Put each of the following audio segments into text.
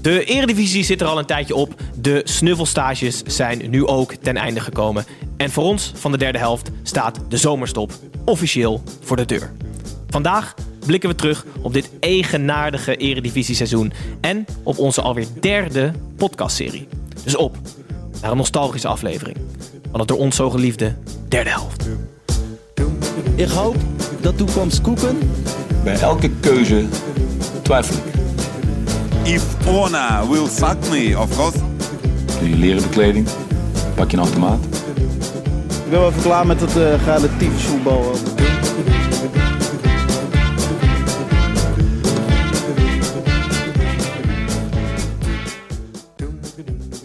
De Eredivisie zit er al een tijdje op. De snuffelstages zijn nu ook ten einde gekomen. En voor ons van de derde helft staat de zomerstop officieel voor de deur. Vandaag blikken we terug op dit eigenaardige Eredivisie-seizoen en op onze alweer derde podcastserie. Dus op naar een nostalgische aflevering van het door ons zo geliefde derde helft. Ik hoop dat toekomst koeken. Bij elke keuze twijfel ik. If Ona will fuck me, of course. Je leren bekleding, pak je een automaat. Ik ben wel even klaar met het uh, relatief voetbal.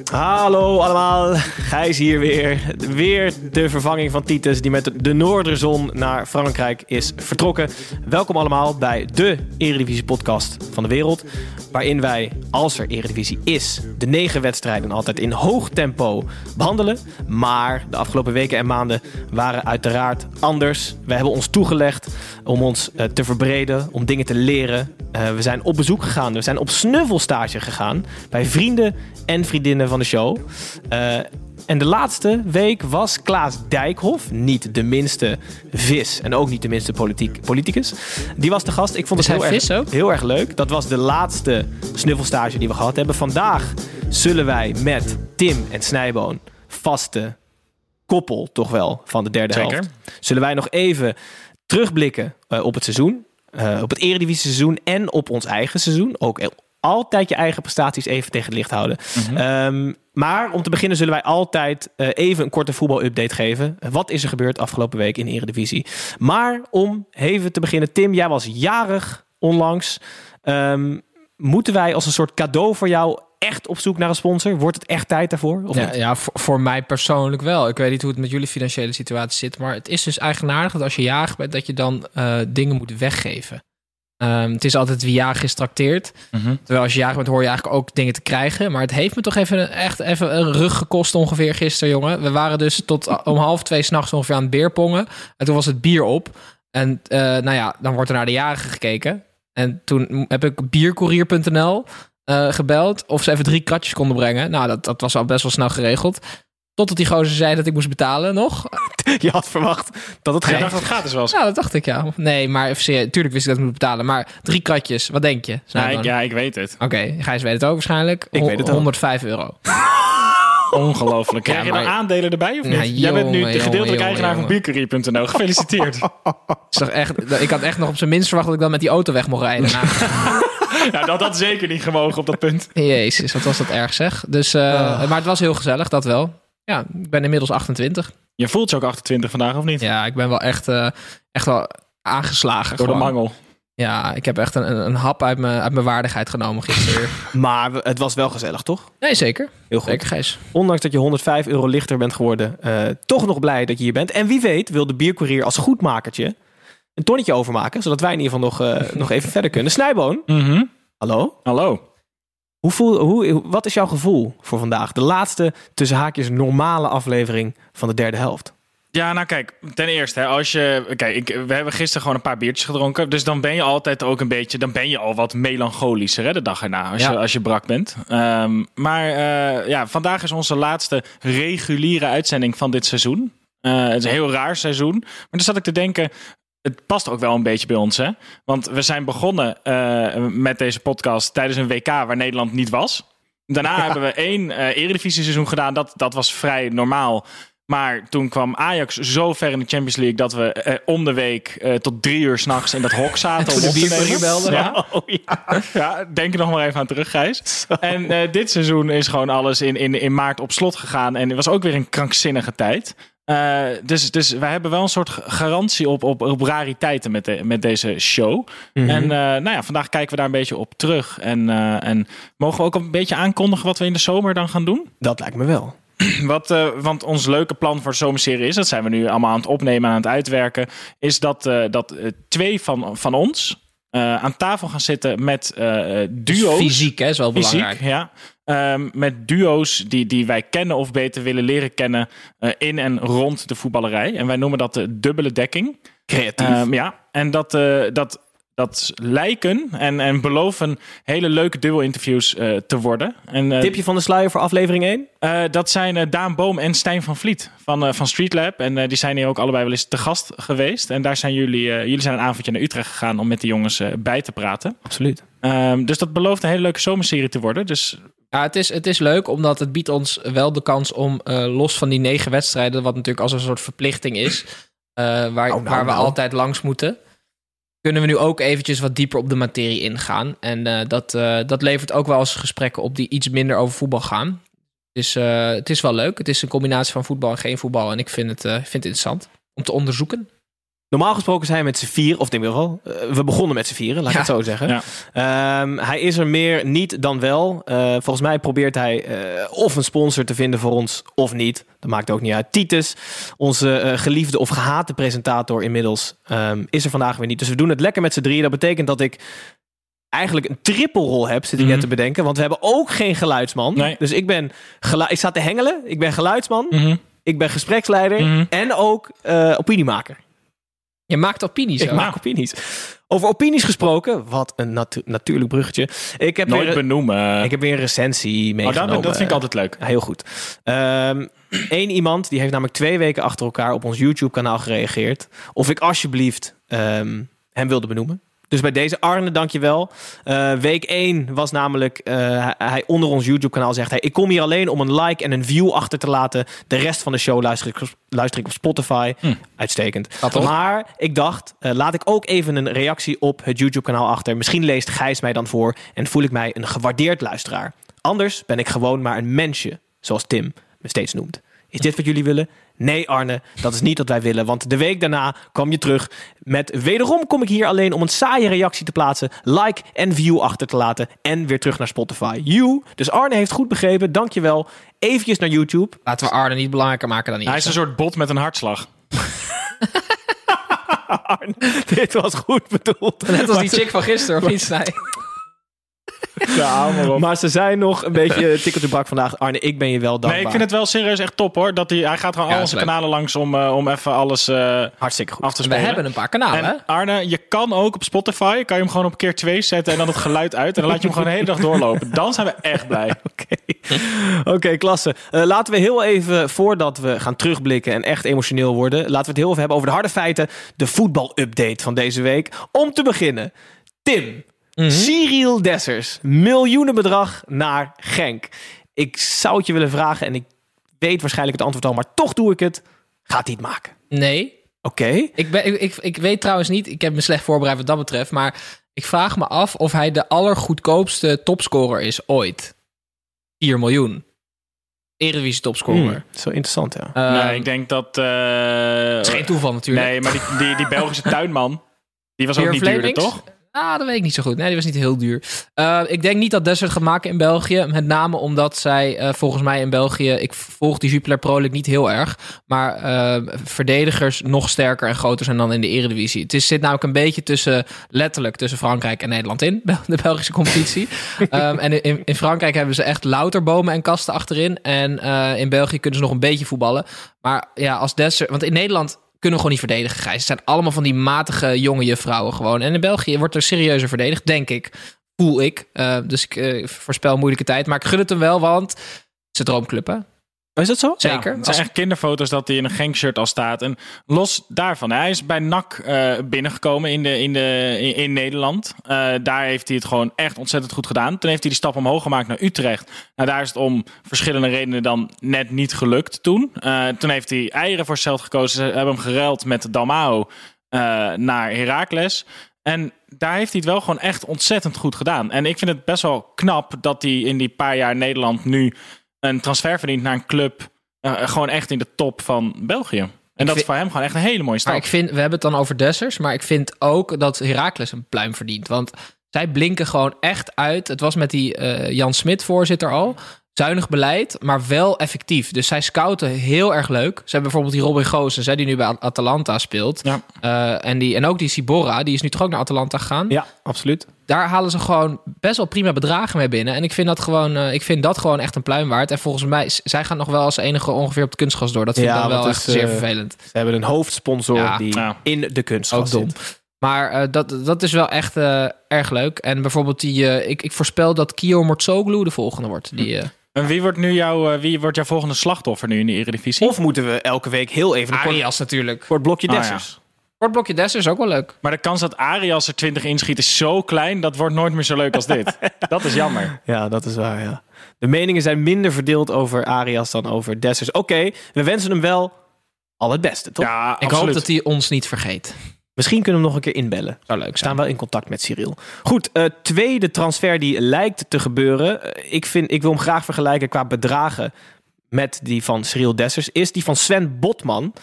Hallo allemaal, Gijs hier weer. Weer de vervanging van Titus die met de Noorderzon naar Frankrijk is vertrokken. Welkom allemaal bij de Eredivisie podcast van de wereld. Waarin wij, als er Eredivisie is, de negen wedstrijden altijd in hoog tempo behandelen. Maar de afgelopen weken en maanden waren uiteraard anders. We hebben ons toegelegd om ons uh, te verbreden, om dingen te leren. Uh, we zijn op bezoek gegaan, we zijn op snuffelstage gegaan bij vrienden en vriendinnen van de show. Uh, en de laatste week was Klaas Dijkhoff, niet de minste vis en ook niet de minste politiek, politicus. Die was de gast. Ik vond het heel erg, heel erg leuk. Dat was de laatste snuffelstage die we gehad hebben. Vandaag zullen wij met Tim en Snijboon, vaste koppel toch wel van de derde Zeker. helft, zullen wij nog even terugblikken uh, op het seizoen. Uh, op het Eredivisie seizoen en op ons eigen seizoen. Ook altijd je eigen prestaties even tegen het licht houden. Mm -hmm. um, maar om te beginnen zullen wij altijd uh, even een korte voetbalupdate geven. Wat is er gebeurd afgelopen week in de Eredivisie? Maar om even te beginnen, Tim, jij was jarig onlangs. Um, moeten wij als een soort cadeau voor jou echt op zoek naar een sponsor? Wordt het echt tijd daarvoor? Of ja, ja voor, voor, mij persoonlijk wel. Ik weet niet hoe het met jullie financiële situatie zit. Maar het is dus eigenaardig dat als je jarig bent, dat je dan uh, dingen moet weggeven. Um, het is altijd wie jarig is trakteert. Mm -hmm. Terwijl als je jarig bent hoor je eigenlijk ook dingen te krijgen. Maar het heeft me toch even echt even een rug gekost ongeveer gisteren, jongen. We waren dus tot om half twee s'nachts ongeveer aan het beerpongen. En toen was het bier op. En uh, nou ja, dan wordt er naar de jarigen gekeken. En toen heb ik biercourier.nl uh, gebeld of ze even drie kratjes konden brengen. Nou, dat, dat was al best wel snel geregeld. Totdat die gozer zei dat ik moest betalen nog. Je had verwacht dat het, Nee. nee. dat het gratis was. Ja, dat dacht ik ja. Nee, maar serieus, tuurlijk wist ik dat ik moest betalen. Maar drie kratjes, wat denk je? Ik, ja, ik weet het. Oké, Gijs weet het ook waarschijnlijk. Ik weet het ook. 105 euro. Ongelooflijk. Krijg Ja, je dan aandelen erbij of niet? Ja, Jij bent nu de gedeeltelijke eigenaar van biercourier.nl. Gefeliciteerd. Is echt, ik had echt nog op zijn minst verwacht dat ik dan met die auto weg mocht rijden. Nou, ja, dat had zeker niet gewogen op dat punt. jezus, wat was dat erg zeg. Dus, eh, Ah. Maar het was heel gezellig, dat wel. Ja, ik ben inmiddels 28. Je voelt je ook 28 vandaag, of niet? Ja, ik ben wel echt, eh, echt wel aangeslagen. Door de mangel. Ja, ik heb echt een, een hap uit mijn, uit mijn waardigheid genomen gisteren. Maar het was wel gezellig, toch? nee, zeker. Heel goed. Zeker, Gijs. Ondanks dat je 105 euro lichter bent geworden, eh, toch nog blij dat je hier bent. En wie weet wil de biercourier als goedmakertje een tonnetje overmaken, zodat wij in ieder geval nog, eh, nog even verder kunnen. Snijboon, hallo? Hallo. Hoe voel, hoe, wat is jouw gevoel voor vandaag? De laatste tussen haakjes normale aflevering van de derde helft. Ja, nou kijk, ten eerste, hè, als je. Kijk, ik, we hebben gisteren gewoon een paar biertjes gedronken. Dus dan ben je altijd ook een beetje. Dan ben je al wat melancholischer hè, de dag erna. Als, Ja. je, als je brak bent. Ehm, maar eh, ja, vandaag is onze laatste reguliere uitzending van dit seizoen. Eh, het is een heel raar seizoen. Maar dan zat ik te denken. Het past ook wel een beetje bij ons, hè? Want we zijn begonnen eh, met deze podcast tijdens een WK waar Nederland niet was. Daarna hebben we één eh Eredivisie seizoen gedaan. Dat, dat was vrij normaal. Maar toen kwam Ajax zo ver in de Champions League dat we eh, om de week eh, tot drie uur s'nachts in dat hok zaten. om op te nemen. Ja, Oh, ja. ja, denk er nog maar even aan terug, Gijs. En eh, dit seizoen is gewoon alles in, in, in maart op slot gegaan. En het was ook weer een krankzinnige tijd. Eh, dus, dus wij hebben wel een soort garantie op, op, op rariteiten met, de, met deze show. Mhm. En eh, nou ja, vandaag kijken we daar een beetje op terug. En, eh, en mogen we ook een beetje aankondigen wat we in de zomer dan gaan doen? Dat lijkt me wel. Wat, want ons leuke plan voor de zomerserie is, dat zijn we nu allemaal aan het opnemen en aan het uitwerken, is dat, dat twee van, van ons eh, aan tafel gaan zitten met eh, duo's. Fysiek, hè, is wel Fysiek, belangrijk. ja. Ehm, met duo's die, die wij kennen of beter willen leren kennen eh, in en rond de voetballerij. En wij noemen dat de dubbele dekking. Creatief. Ehm, ja, en dat, dat, dat lijken en, en beloven hele leuke duo-interviews eh, te worden. En, eh, Tipje van de sluier voor aflevering 1? eh, dat zijn Daan Boom en Stijn van Vliet van, van Streetlab. En die zijn hier ook allebei wel eens te gast geweest. En daar zijn jullie, jullie zijn een avondje naar Utrecht gegaan om met de jongens bij te praten. Absoluut. Ehm, dus dat belooft een hele leuke zomerserie te worden. Dus Ja, het is, het is leuk, omdat het biedt ons wel de kans om los van die negen wedstrijden, wat natuurlijk als een soort verplichting is, waar, nou, waar we nou. altijd langs moeten, kunnen we nu ook eventjes wat dieper op de materie ingaan. En eh, dat, eh, dat levert ook wel eens gesprekken op die iets minder over voetbal gaan. Dus eh, het is wel leuk. Het is een combinatie van voetbal en geen voetbal. En ik vind het, vind het interessant om te onderzoeken. Normaal gesproken zijn we met z'n vier, of in ieder geval, eh, we begonnen met z'n vieren, laat ik Ja. het zo zeggen. Ja. Ehm, hij is er meer niet dan wel. Eh, volgens mij probeert hij eh, of een sponsor te vinden voor ons of niet. Dat maakt ook niet uit. Titus, onze geliefde of gehate presentator inmiddels, ehm, is er vandaag weer niet. Dus we doen het lekker met z'n drieën. Dat betekent dat ik eigenlijk een trippelrol heb, zit ik net te bedenken. Want we hebben ook geen geluidsman. Nee. Dus ik ben ik sta te hengelen. Ik ben geluidsman. Ik ben gespreksleider. Mhm. En ook opiniemaker. Je maakt opinies. Ik ook. maak opinies. Over opinies gesproken, wat een natu- natuurlijk bruggetje. Ik heb, nooit weer, benoemen. ik heb weer een recensie oh, meegenomen. dat, dat vind ik altijd leuk. Ja, Heel goed. Eén iemand die heeft namelijk twee weken achter elkaar op ons YouTube-kanaal gereageerd. Of ik alsjeblieft ehm, hem wilde benoemen. Dus bij deze Arne, dankjewel. Eh week 1 was namelijk, eh, hij, onder ons YouTube-kanaal zegt hij... ik kom hier alleen om een like en een view achter te laten. De rest van de show luister ik, luister ik op Spotify. Uitstekend. Gaat toch? Maar ik dacht, eh, laat ik ook even een reactie op het YouTube-kanaal achter. Misschien leest Gijs mij dan voor en voel ik mij een gewaardeerd luisteraar. Anders ben ik gewoon maar een mensje, zoals Tim me steeds noemt. Is dit wat jullie willen? Nee, Arne, dat is niet wat wij willen. Want de week daarna kwam je terug met... Wederom kom ik hier alleen om een saaie reactie te plaatsen... like en view achter te laten en weer terug naar Spotify. You. Dus Arne heeft goed begrepen, dankjewel. Eventjes naar YouTube. Laten we Arne niet belangrijker maken dan Hij hij is een soort bot met een hartslag. Arne, dit was goed bedoeld. Net als die chick van gisteren, of niet? Snij? Ja, maar op. Maar ze zijn nog een beetje tikkeltje brak vandaag. Arne, ik ben je wel dankbaar. Nee, ik vind het wel serieus echt top hoor. Dat hij, hij gaat gewoon Ja, al onze leuk. kanalen langs om, eh, om even alles eh, Hartstikke goed. af te We spelen. hebben een paar kanalen, hè? En Arne, je kan ook op Spotify, kan je hem gewoon op keer 2 zetten en dan het geluid uit. En dan laat je hem gewoon de hele dag doorlopen. Dan zijn we echt blij. Oké, Oké, klasse. Eh, laten we heel even, voordat we gaan terugblikken en echt emotioneel worden, laten we het heel even hebben over de harde feiten. De voetbalupdate van deze week. Om te beginnen, Tim. Cyril Dessers. Miljoenenbedrag naar Genk. Ik zou het je willen vragen en ik weet waarschijnlijk het antwoord al, maar toch doe ik het. Gaat hij het maken? Nee. Oké. Ik, ben, ik, ik, ik weet trouwens niet, ik heb me slecht voorbereid wat dat betreft, maar ik vraag me af of hij de allergoedkoopste topscorer is ooit. 4 miljoen. Eredivisie topscorer. Hmm, zo interessant, ja. Ehm, nee, ik denk dat... eh, het is geen toeval natuurlijk. Nee, maar die, die, die Belgische tuinman, die was ook niet duurder, toch? Ah, dat weet ik niet zo goed. Nee, die was niet heel duur. Eh, ik denk niet dat Dessert gaat maken in België. Met name omdat zij eh, volgens mij in België... Ik volg die Jupiler Pro League niet heel erg. Maar eh, verdedigers nog sterker en groter zijn dan in de Eredivisie. Het is, zit namelijk een beetje tussen... Letterlijk tussen Frankrijk en Nederland in. De Belgische competitie. Ehm, en in, in Frankrijk hebben ze echt louter bomen en kasten achterin. En in België kunnen ze nog een beetje voetballen. Maar ja, als Dessert... Want in Nederland kunnen gewoon niet verdedigen, Gijs. Het zijn allemaal van die matige jonge juffrouwen gewoon. En in België wordt er serieuzer verdedigd, denk ik. Voel ik. Eh, dus ik eh, voorspel moeilijke tijd. Maar ik gun het hem wel, want het is droomclub, hè? Is dat zo? Zeker. Ja, het zijn echt kinderfoto's dat hij in een Genk-shirt al staat. En los daarvan, hij is bij NAC eh, binnengekomen in, de, in, de, in, in Nederland. Eh, daar heeft hij het gewoon echt ontzettend goed gedaan. Toen heeft hij die stap omhoog gemaakt naar Utrecht. Nou, daar is het om verschillende redenen dan net niet gelukt toen. Eh, toen heeft hij eieren voor Celt gekozen. Ze hebben hem geruild met Dalmao naar Heracles. En daar heeft hij het wel gewoon echt ontzettend goed gedaan. En ik vind het best wel knap dat hij in die paar jaar Nederland nu een transfer verdient naar een club ja, gewoon echt in de top van België. En dat vind- is voor hem gewoon echt een hele mooie stap. Maar ik vind, we hebben het dan over Dessers, maar ik vind ook dat Heracles een pluim verdient. Want zij blinken gewoon echt uit. Het was met die eh, Jan Smit voorzitter al. Zuinig beleid, maar wel effectief. Dus zij scouten heel erg leuk. Ze hebben bijvoorbeeld die Robin Goossens, hè, die nu bij At- Atalanta speelt. Ja. Eh, en, die, en ook die Sibora, die is nu toch ook naar Atalanta gegaan. Ja, absoluut. Daar halen ze gewoon best wel prima bedragen mee binnen. En ik vind dat gewoon, eh, ik vind dat gewoon echt een pluim waard. En volgens mij, zij gaan nog wel als enige ongeveer op het kunstgras door. Dat vind Ja, ik dan wel echt het is, zeer eh, vervelend. Ze hebben een hoofdsponsor Ja. die Ja. in de kunst Ook dom. Maar eh, dat, dat is wel echt eh, erg leuk. En bijvoorbeeld die, eh, ik, ik voorspel dat Kio Mortsoglu de volgende wordt. Die, eh, En wie wordt nu jouw, wie wordt jouw volgende slachtoffer nu in de Eredivisie? Of moeten we elke week heel even Arias natuurlijk. kort blokje Ah, ja. Dessers? Kortblokje Dessers is ook wel leuk. Maar de kans dat Arias er 20 inschiet is zo klein, dat wordt nooit meer zo leuk als dit. dat is jammer. Ja, dat is waar, ja. De meningen zijn minder verdeeld over Arias dan over Dessers. Oké, we wensen hem wel al het beste, toch? Ja, Ik hoop dat hij ons niet vergeet. Misschien kunnen we hem nog een keer inbellen. Zou leuk We staan wel in contact met Cyril. Goed, eh, tweede transfer die lijkt te gebeuren. Eh, ik, vind, ik wil hem graag vergelijken qua bedragen met die van Cyril Dessers. Is die van Sven Botman.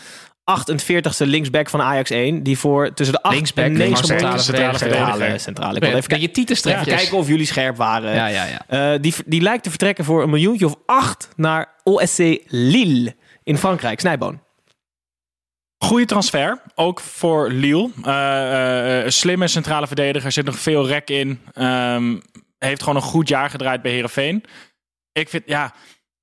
48ste linksback van Ajax 1. Die voor tussen de 8 Linksback, en 9 linksback, miljoen- centrale verdediger. centrale, centrale. Ik wil even, je even kijken of jullie scherp waren. Ja, ja, ja. Eh, die, die lijkt te vertrekken voor een miljoentje of 8 naar OSC Lille in Frankrijk. Snijboon. Goede transfer, ook voor Lille. Eh, eh, slimme centrale verdediger, zit nog veel rek in. Ehm, heeft gewoon een goed jaar gedraaid bij Herenveen. Ik vind, ja,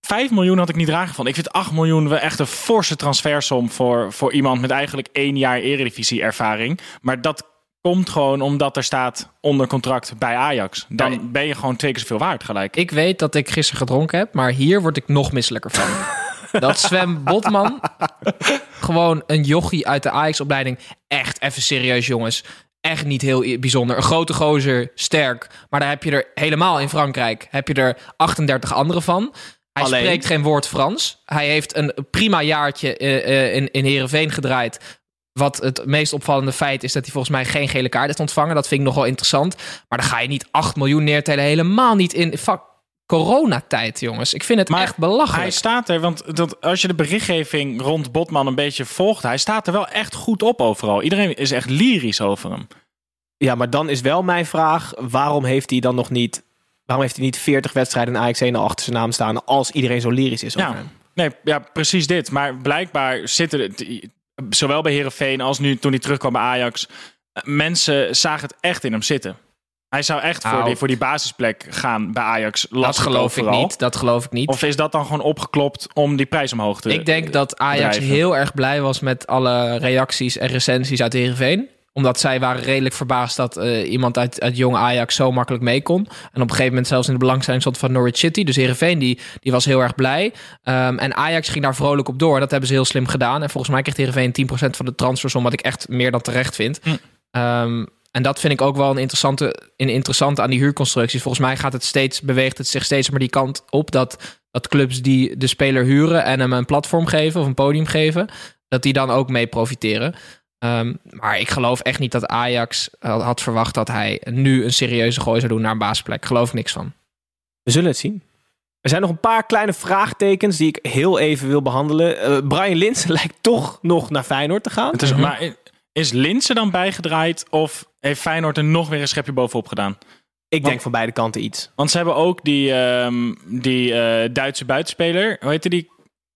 5 miljoen had ik niet raar gevonden. Ik vind 8 miljoen wel echt een forse transfersom voor, voor iemand met eigenlijk één jaar eredivisie-ervaring. Maar dat komt gewoon omdat er staat onder contract bij Ajax. Dan ben je gewoon twee keer zoveel waard gelijk. Ik weet dat ik gisteren gedronken heb, maar hier word ik nog misselijker van. dat Sven Botman, gewoon een jochie uit de Ajax-opleiding. Echt even serieus, jongens. Echt niet heel bijzonder. Een grote gozer, sterk. Maar daar heb je er helemaal in Frankrijk. Heb je er 38 andere van. Hij Alleen? spreekt geen woord Frans. Hij heeft een prima jaartje eh, eh, in, in Heerenveen gedraaid. Wat het meest opvallende feit is dat hij volgens mij geen gele kaart heeft ontvangen. Dat vind ik nog wel interessant. Maar dan ga je niet 8 miljoen neertellen. Helemaal niet in fuck, coronatijd, jongens. Ik vind het Maar echt belachelijk. Hij staat er, want dat, als je de berichtgeving rond Botman een beetje volgt, hij staat er wel echt goed op overal. Iedereen is echt lyrisch over hem. Ja, maar dan is wel mijn vraag: waarom heeft hij dan nog niet. Waarom heeft hij niet 40 wedstrijden in Ajax 1 al achter zijn naam staan als iedereen zo lyrisch is over Ja, hem? nee, ja, precies dit. Maar blijkbaar zitten zowel bij Herenveen als nu toen hij terugkwam bij Ajax, mensen zagen het echt in hem zitten. Hij zou echt voor, Nou. die, voor die basisplek gaan bij Ajax. dat geloof ik niet. Dat geloof ik niet. Of is dat dan gewoon opgeklopt om die prijs omhoog te ik denk dat Ajax heel erg blij was met alle reacties en recensies uit Heerenveen. Omdat zij waren redelijk verbaasd dat eh, iemand uit, uit jonge Ajax zo makkelijk mee kon. En op een gegeven moment zelfs in de belangstelling stond van Norwich City. Dus Heerenveen die, die was heel erg blij. Ehm, en Ajax ging daar vrolijk op door. Dat hebben ze heel slim gedaan. En volgens mij kreeg Heerenveen 10% van de transfersom. Wat ik echt meer dan terecht vind. Hm. Ehm, en dat vind ik ook wel een interessante, een interessante aan die huurconstructies. Volgens mij gaat het steeds, beweegt het zich steeds maar die kant op dat, dat clubs die de speler huren en hem een platform geven of een podium geven, dat die dan ook mee profiteren. Ehm, maar ik geloof echt niet dat Ajax had, had verwacht dat hij nu een serieuze gooi zou doen naar een baasplek. Geloof ik niks van. We zullen het zien. Er zijn nog een paar kleine vraagtekens die ik heel even wil behandelen. Eh, Brian Linsen lijkt toch nog naar Feyenoord te gaan. Het is, Mhm. Maar is dan bijgedraaid of heeft Feyenoord er nog weer een schepje bovenop gedaan? Ik denk van beide kanten iets. Want ze hebben ook die, ehm, die eh, Duitse buitenspeler, hoe heette die?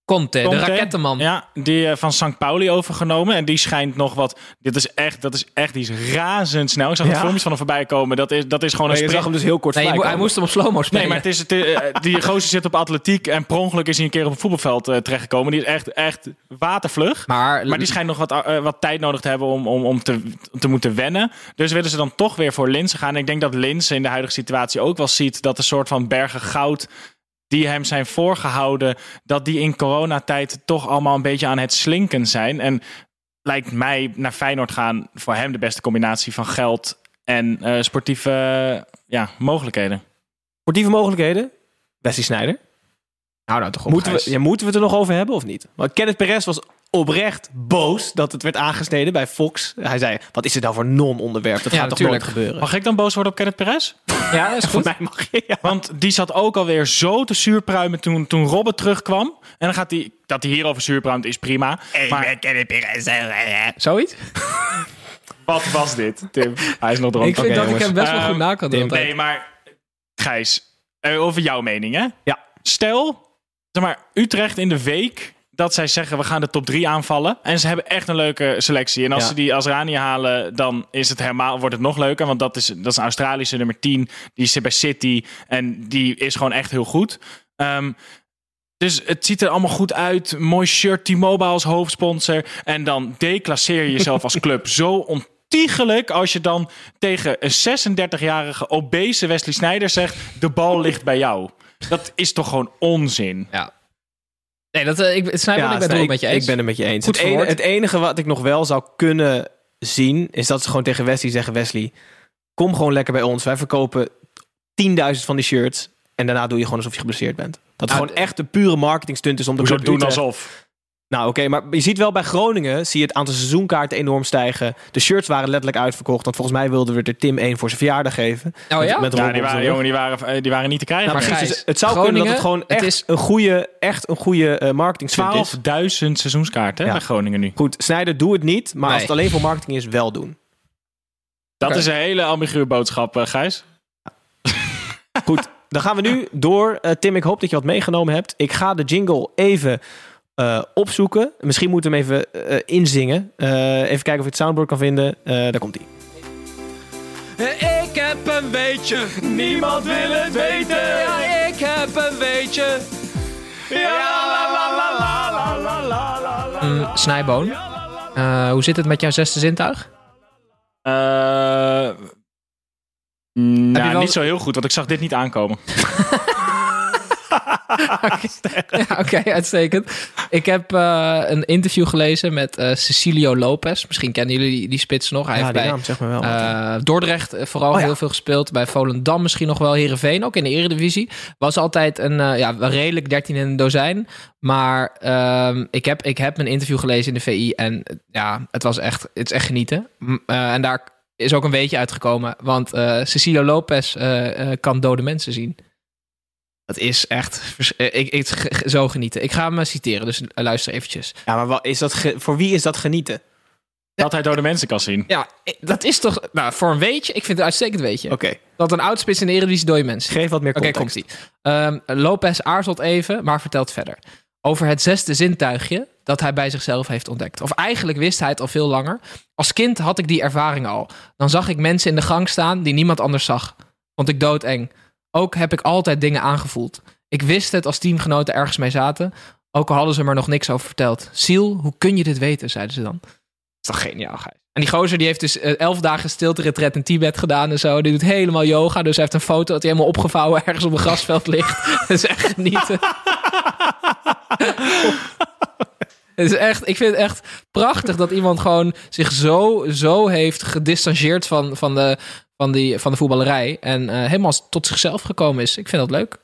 Conte, de rakettenman. Ja, die eh, van St. Pauli overgenomen. En die schijnt nog wat. Dit is echt, dat is echt, die is razendsnel. Ik zag Ja? wat filmpjes van hem voorbij komen. Dat is, dat is gewoon een Maar je zag sprint. hem dus heel kort Nee, hij moest hem op slow-mo spelen. Nee, maar het is, het, eh, die gozer zit op atletiek en per ongeluk is hij een keer op het voetbalveld eh, terechtgekomen. Die is echt, echt watervlug. maar, Maar die schijnt nog wat, eh, wat tijd nodig te hebben om, om, om te, te moeten wennen. Dus willen ze dan toch weer voor Linse gaan. En ik denk dat Linse in de huidige situatie ook wel ziet dat een soort van bergen goud die hem zijn voorgehouden, dat die in coronatijd toch allemaal een beetje aan het slinken zijn. En lijkt mij naar Feyenoord gaan voor hem de beste combinatie van geld en eh, sportieve ja, mogelijkheden. Sportieve mogelijkheden? Wesley Sneijder. Nou, nou toch op, Moeten we, ja, moeten we het er nog over hebben of niet? Want Kenneth Perez was oprecht boos dat het werd aangesneden bij Fox. Hij zei, wat is dit nou voor non-onderwerp? Dat Ja, gaat toch nooit gebeuren? Mag ik dan boos worden op Kenneth Perez? Ja, is Voor goed. mij mag je, ja. Want die zat ook alweer zo te zuurpruimen toen, toen Robert terugkwam. En dan gaat hij, dat hij hierover zuurpruimt is prima. Maar Zoiets? wat was dit, Tim? Hij is nog dronken. Ik vind dat ik hem best wel Ehm, goed na kan doen. Nee, maar Gijs, eh, over jouw mening hè? Ja. Stel, zeg maar, Utrecht in de week dat zij zeggen we gaan de top 3 aanvallen. En ze hebben echt een leuke selectie. En als Ja. ze die als Rani halen, dan is het helemaal, wordt het nog leuker. Want dat is, dat is een Australische nummer 10. Die zit bij City. En die is gewoon echt heel goed. Ehm, dus het ziet er allemaal goed uit. Mooi shirt, T-Mobile als hoofdsponsor. En dan declasseer je jezelf als club zo ontiegelijk... als je dan tegen een 36-jarige obese Wesley Sneijder zegt... de bal ligt bij jou. Dat is toch gewoon onzin? Ja. Nee, dat, eh, ik, ik ben het met je eens. Ik ben het met je eens. Goed Het, verwoord. het enige wat ik nog wel zou kunnen zien, is dat ze gewoon tegen Wesley zeggen: Wesley, kom gewoon lekker bij ons. Wij verkopen 10.000 van die shirts. En daarna doe je gewoon alsof je geblesseerd bent. Dat het Ah, gewoon echt een pure marketing stunt is om de Hoezo club doen alsof? Nou, oké, maar je ziet wel bij Groningen zie je het aantal seizoenkaarten enorm stijgen. De shirts waren letterlijk uitverkocht. Want volgens mij wilden we er Tim één voor zijn verjaardag geven. Oh ja? Met Ja, die waren, jongen, die waren, eh, die waren niet te krijgen. Nou, Maar precies, Gijs, dus het zou kunnen dat het gewoon het echt, is- een goede, echt een goede eh marketing is. 12.000 seizoenskaarten Ja. bij Groningen nu. Goed, Snijder, doe het niet. Maar als het alleen voor marketing is, wel doen. Dat is een hele ambiguë boodschap, eh, Gijs. Goed, dan gaan we nu door. Eh, Tim, ik hoop dat je wat meegenomen hebt. Ik ga de jingle even eh, opzoeken. Misschien moeten we hem even eh, inzingen. Eh, even kijken of je het soundboard kan vinden. Eh, daar komt hij. Ik heb een weetje. Niemand wil het weten. Ja, ik heb een weetje. Mm, Snijboon. Eh, hoe zit het met jouw zesde zintuig? Eh nou, wel- niet zo heel goed, want ik zag dit niet aankomen. ja, Oké, uitstekend. Ik heb eh, een interview gelezen met eh, Cecilio Lopez. Misschien kennen jullie die, die spits nog. Hij Ja, heeft bij naam zeg maar wel. eh, Dordrecht vooral Oh ja. heel veel gespeeld. Bij Volendam misschien nog wel. Herenveen ook in de eredivisie. Was altijd een ja, redelijk 13 in een dozijn. Maar ehm, ik, heb, ik heb een interview gelezen in de VI. En ja, het was echt, het is echt genieten. En daar is ook een beetje uitgekomen. Want Cecilio Lopez kan dode mensen zien. Dat is echt eh, ik, ik, zo genieten. Ik ga hem eh, citeren, dus eh, luister eventjes. ja, maar wat is dat ge- voor wie is dat genieten? Dat hij dode mensen kan zien. Ja, dat is toch... Nou, voor een weetje, ik vind het een uitstekend weetje. Oké, Dat een oudspits in de Eredivisie dode mensen. geef wat meer Oké, context. komt-ie. Ehm, Lopez aarzelt even, maar vertelt verder. Over het zesde zintuigje dat hij bij zichzelf heeft ontdekt. Of eigenlijk wist hij het al veel langer. Als kind had ik die ervaring al. Dan zag ik mensen in de gang staan die niemand anders zag. Vond ik doodeng. Ook heb ik altijd dingen aangevoeld. Ik wist het als teamgenoten ergens mee zaten. Ook al hadden ze er nog niks over verteld. Siel, hoe kun je dit weten, zeiden ze dan. Dat is toch geniaal, Gijs? En die gozer die heeft dus eh, elf dagen stilte retret in Tibet gedaan en zo. Die doet helemaal yoga. Dus hij heeft een foto dat hij helemaal opgevouwen ergens op een grasveld ligt. Dat is echt genieten. Het is echt, ik vind het echt prachtig dat iemand gewoon zich zo, zo heeft gedistanceerd van, van, de, van, die, van de voetballerij. En eh, helemaal tot zichzelf gekomen is. Ik vind dat leuk.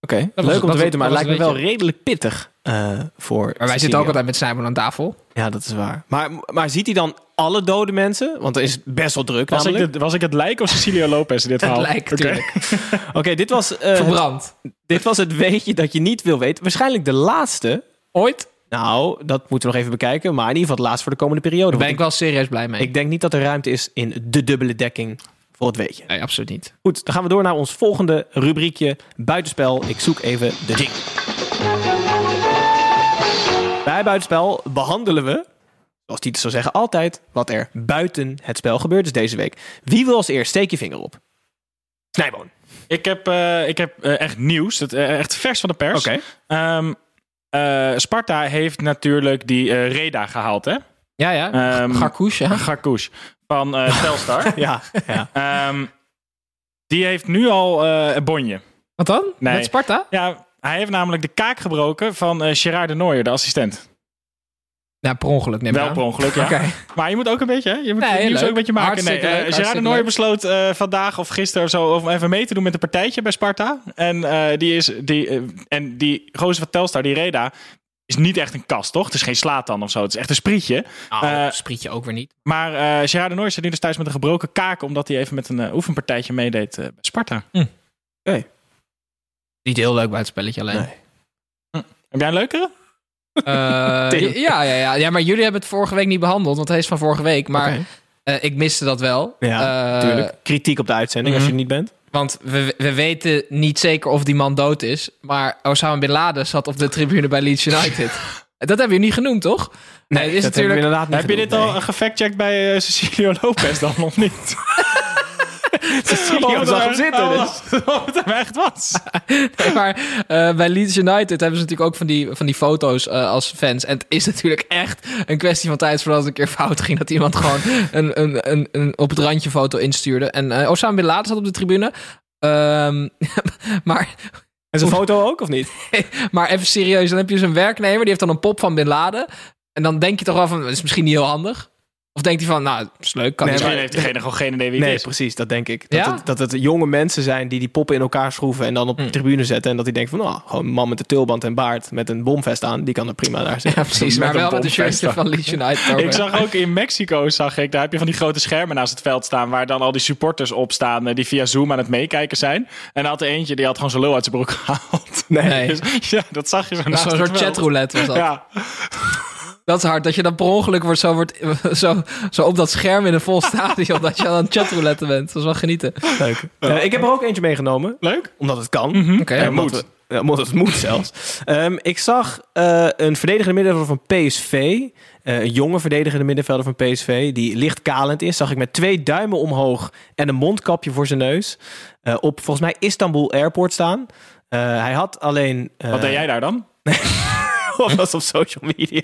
Oké, leuk om te weten, maar het lijkt me wel redelijk pittig eh, voor Maar wij Cecilio. zitten ook altijd met Simon aan tafel. Ja, dat is waar. Maar, maar ziet hij dan alle dode mensen? Want er is best wel druk Was ik, de, was ik het lijk of Cecilio Lopez in dit Het verhaal? lijkt Oké. natuurlijk. Oké, dit, was, eh, het, Verbrand. dit was het weetje dat je niet wil weten. Waarschijnlijk de laatste. Ooit? Nou, dat moeten we nog even bekijken. Maar in ieder geval het laatste voor de komende periode. Daar ben ik wel serieus blij mee. ik, denk niet dat er ruimte is in de dubbele dekking voor het weetje. nee, absoluut niet. Goed, dan gaan we door naar ons volgende rubriekje. Buitenspel. Ik zoek even de jingle. Bij Buitenspel behandelen we, zoals Titus zou zeggen, altijd wat er buiten het spel gebeurd is deze week. Wie wil als eerst? Steek je vinger op. Snijboon. Ik heb, eh, ik heb eh, echt nieuws. Het, eh, echt vers van de pers. Oké. Ehm, eh, Sparta heeft natuurlijk die eh, Reda gehaald, hè? Ja, ja. Garkoes, ja. Garkoes van eh Telstar. Ja, ja. Ehm, die heeft nu al een bonje. Wat dan? Nee. Met Sparta? Ja, hij heeft namelijk de kaak gebroken van Gerard de Nooijer, de assistent. Ja, per ongeluk neem ik Wel aan. per ongeluk, ja. Oké. Maar je moet ook een beetje, hè? Je moet Nee, nieuws ook een beetje maken. Hartstikke nee, eh, leuk, Gerard de hartstikke Nooijer besloot eh, vandaag of gisteren of zo om even mee te doen met een partijtje bij Sparta. En eh, die is die eh, en die gozer van Telstar, die Reda, is niet echt een kast, toch? Het is geen slatan of zo. Het is echt een sprietje. Nou, Eh, sprietje ook weer niet. Maar eh Gerard de Nooy zit nu dus thuis met een gebroken kaak... omdat hij even met een eh, oefenpartijtje meedeed eh, bij Sparta. Niet heel leuk bij het spelletje alleen. Nee. Heb jij een leukere? Eh, ja, ja, ja, ja, maar jullie hebben het vorige week niet behandeld, want hij is van vorige week. Maar eh, ik miste dat wel. Ja, natuurlijk. Kritiek op de uitzending als je er niet bent. Want we, we weten niet zeker of die man dood is. Maar Osama Bin Laden zat op de tribune bij Leeds United. dat hebben we niet genoemd, toch? Nee, is dat natuurlijk... Heb je dit gedaan, al gefactcheckt bij Cecilio Lopez dan nog niet? Cecilio zag hem zitten. Oh, Dus. Het hem echt was. Nee, maar eh, bij Leeds United hebben ze natuurlijk ook van die, van die foto's eh, als fans. En het is natuurlijk echt een kwestie van tijd voordat het een keer fout ging. Dat iemand gewoon een, een, een, een op het randje foto instuurde. En eh Osama Bin Laden zat op de tribune. Ehm, maar, En zijn foto ook, of niet? maar even serieus, dan heb je zo'n werknemer. Die heeft dan een pop van Bin Laden. En dan denk je toch wel van, dat is misschien niet heel handig. Of denkt hij van, nou, dat is leuk. Kan Nee, niet Misschien heeft diegene gewoon geen idee wie het Nee, is. precies, dat denk ik. Dat, Ja? het, dat het jonge mensen zijn die die poppen in elkaar schroeven en dan op de Hm. tribune zetten. En dat die denken van, nou, gewoon een man met een tulband en baard met een bomvest aan, die kan er prima daar Ja, zitten. precies. Met Maar wel met een bomvest shirtje van Leeds United. Ik zag ook in Mexico, zag ik, daar heb je van die grote schermen naast het veld staan, waar dan al die supporters op staan, eh, die via Zoom aan het meekijken zijn. En had er eentje, die had gewoon zijn lul uit zijn broek gehaald. Nee. Dus, ja, dat zag je zo Dat is naast Zo'n soort chatroulette was dat. Ja, Dat is hard. Dat je dan per ongeluk wordt zo, wordt, zo, zo op dat scherm in een vol stadion. dat je aan het chatroulette bent. Dat is wel genieten. Leuk. Eh, ik heb er ook eentje meegenomen, leuk. omdat het kan. Oké. Eh, moet. ja, omdat het moet zelfs. Ehm, ik zag eh, een verdedigende middenvelder van PSV. eh, een jonge verdedigende middenvelder van PSV. Die licht kalend is. Zag ik met twee duimen omhoog en een mondkapje voor zijn neus. eh, op volgens mij Istanbul Airport staan. Eh, hij had alleen... eh, Wat deed jij daar dan? of was op social media.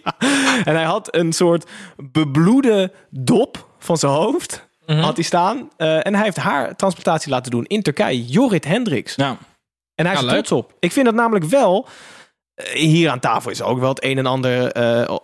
En hij had een soort bebloede dop van zijn hoofd. Had hij staan. Eh, en hij heeft haar transplantatie laten doen in Turkije. Jorrit Hendricks. Ja. En hij is Ja, trots op. Ik vind dat namelijk wel. eh, Hier aan tafel is ook wel het een en ander eh,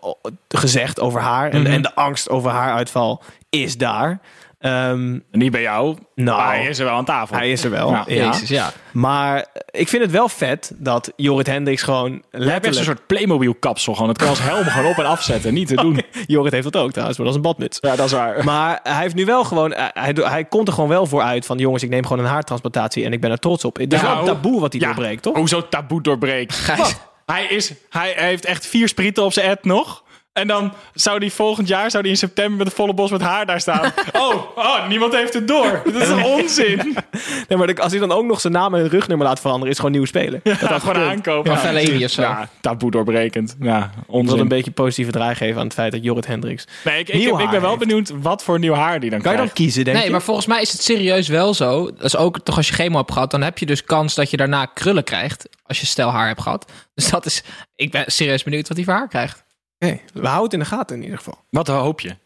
gezegd over haar. En, Mhm. en de angst over haar uitval is daar. Ehm, Niet bij jou, nou, maar hij is er wel aan tafel. hij is er wel. Ja. Jezus, ja. Maar ik vind het wel vet dat Jorrit Hendricks gewoon letterlijk... een soort Playmobil kapsel gewoon. Dat kan als helm gewoon op en afzetten. Niet te doen. Jorrit heeft dat ook trouwens, maar dat is een badmuts. Ja, dat is waar. Maar hij heeft nu wel gewoon, hij, hij, hij komt er gewoon wel voor uit van jongens, ik neem gewoon een haartransplantatie en ik ben er trots op. Het is Ja, wel een taboe wat hij Ja. doorbreekt, toch? Hoezo taboe doorbreken? Gijs. Hij, is, hij heeft echt vier sprieten op zijn ad nog. En dan zou die volgend jaar, zou die in september met een volle bos met haar daar staan. Oh, oh niemand heeft het door. Dat is een onzin. Nee, maar als hij dan ook nog zijn naam en rugnummer laat veranderen, is gewoon nieuw spelen. dat Ja, had gewoon aankopen. Van Valerie of zo. Ja, taboe doorbrekend. Ja, Ik wil onzin. een beetje positieve draai geven aan het feit dat Jorrit Hendricks. Nee, ik, ik, nieuw heb- ik haar ben wel heeft. benieuwd wat voor nieuw haar die dan Kan je dan krijgt. kiezen, denk Nee, je? maar volgens mij is het serieus wel zo. Dat is ook toch als je chemo hebt gehad, dan heb je dus kans dat je daarna krullen krijgt. Als je stel haar hebt gehad. Dus dat is. Ik ben serieus benieuwd wat hij voor haar krijgt. We houden het in de gaten in ieder geval. Wat hoop je?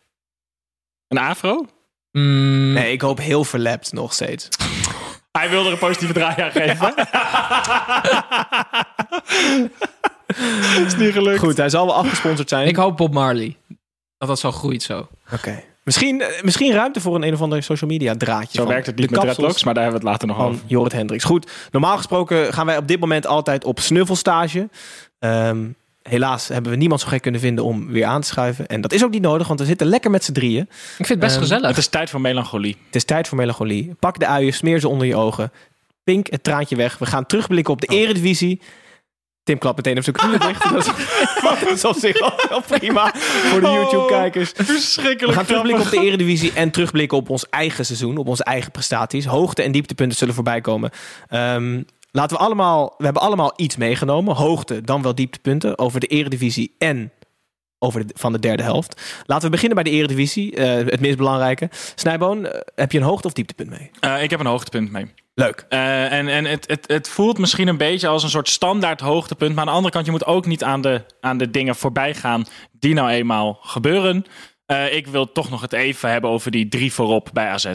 Een afro? Mm, Nee, ik hoop heel verlept nog steeds. Hij wilde er een positieve draai aan geven. is niet gelukt. Goed, hij zal wel afgesponsord zijn. Ik hoop Bob Marley. Dat dat zo groeit zo. Oké. Misschien, eh, misschien ruimte voor een een of ander social media draadje. Zo van werkt het niet de met dreadlocks, maar daar hebben we het later nog over. Jorrit Hendricks. Goed, normaal gesproken gaan wij op dit moment altijd op snuffelstage. Ehm, helaas hebben we niemand zo gek kunnen vinden om weer aan te schuiven. En dat is ook niet nodig, want we zitten lekker met z'n drieën. Ik vind het best Ehm, gezellig. Het is tijd voor melancholie. Het is tijd voor melancholie. Pak de uien, smeer ze onder je ogen. Pink het traantje weg. We gaan terugblikken op de eredivisie. Tim klapt meteen op zijn knieën dicht. Dat is, op zich wel prima voor de Oh, YouTube-kijkers. We Verschrikkelijk gaan terugblikken op de Eredivisie en terugblikken op ons eigen seizoen, op onze eigen prestaties. Hoogte- en dieptepunten zullen voorbij komen. Ehm, laten we allemaal, we hebben allemaal iets meegenomen. Hoogte, dan wel dieptepunten over de Eredivisie en over de, van de derde helft. Laten we beginnen bij de Eredivisie, eh, het meest belangrijke. Snijboon, eh, heb je een hoogte- of dieptepunt mee? Eh, ik heb een hoogtepunt mee. Leuk. En en het, het, het voelt misschien een beetje als een soort standaard hoogtepunt. Maar aan de andere kant, je moet ook niet aan de, aan de dingen voorbij gaan die nou eenmaal gebeuren. Ik wil toch nog het even hebben over die drie voorop bij AZ.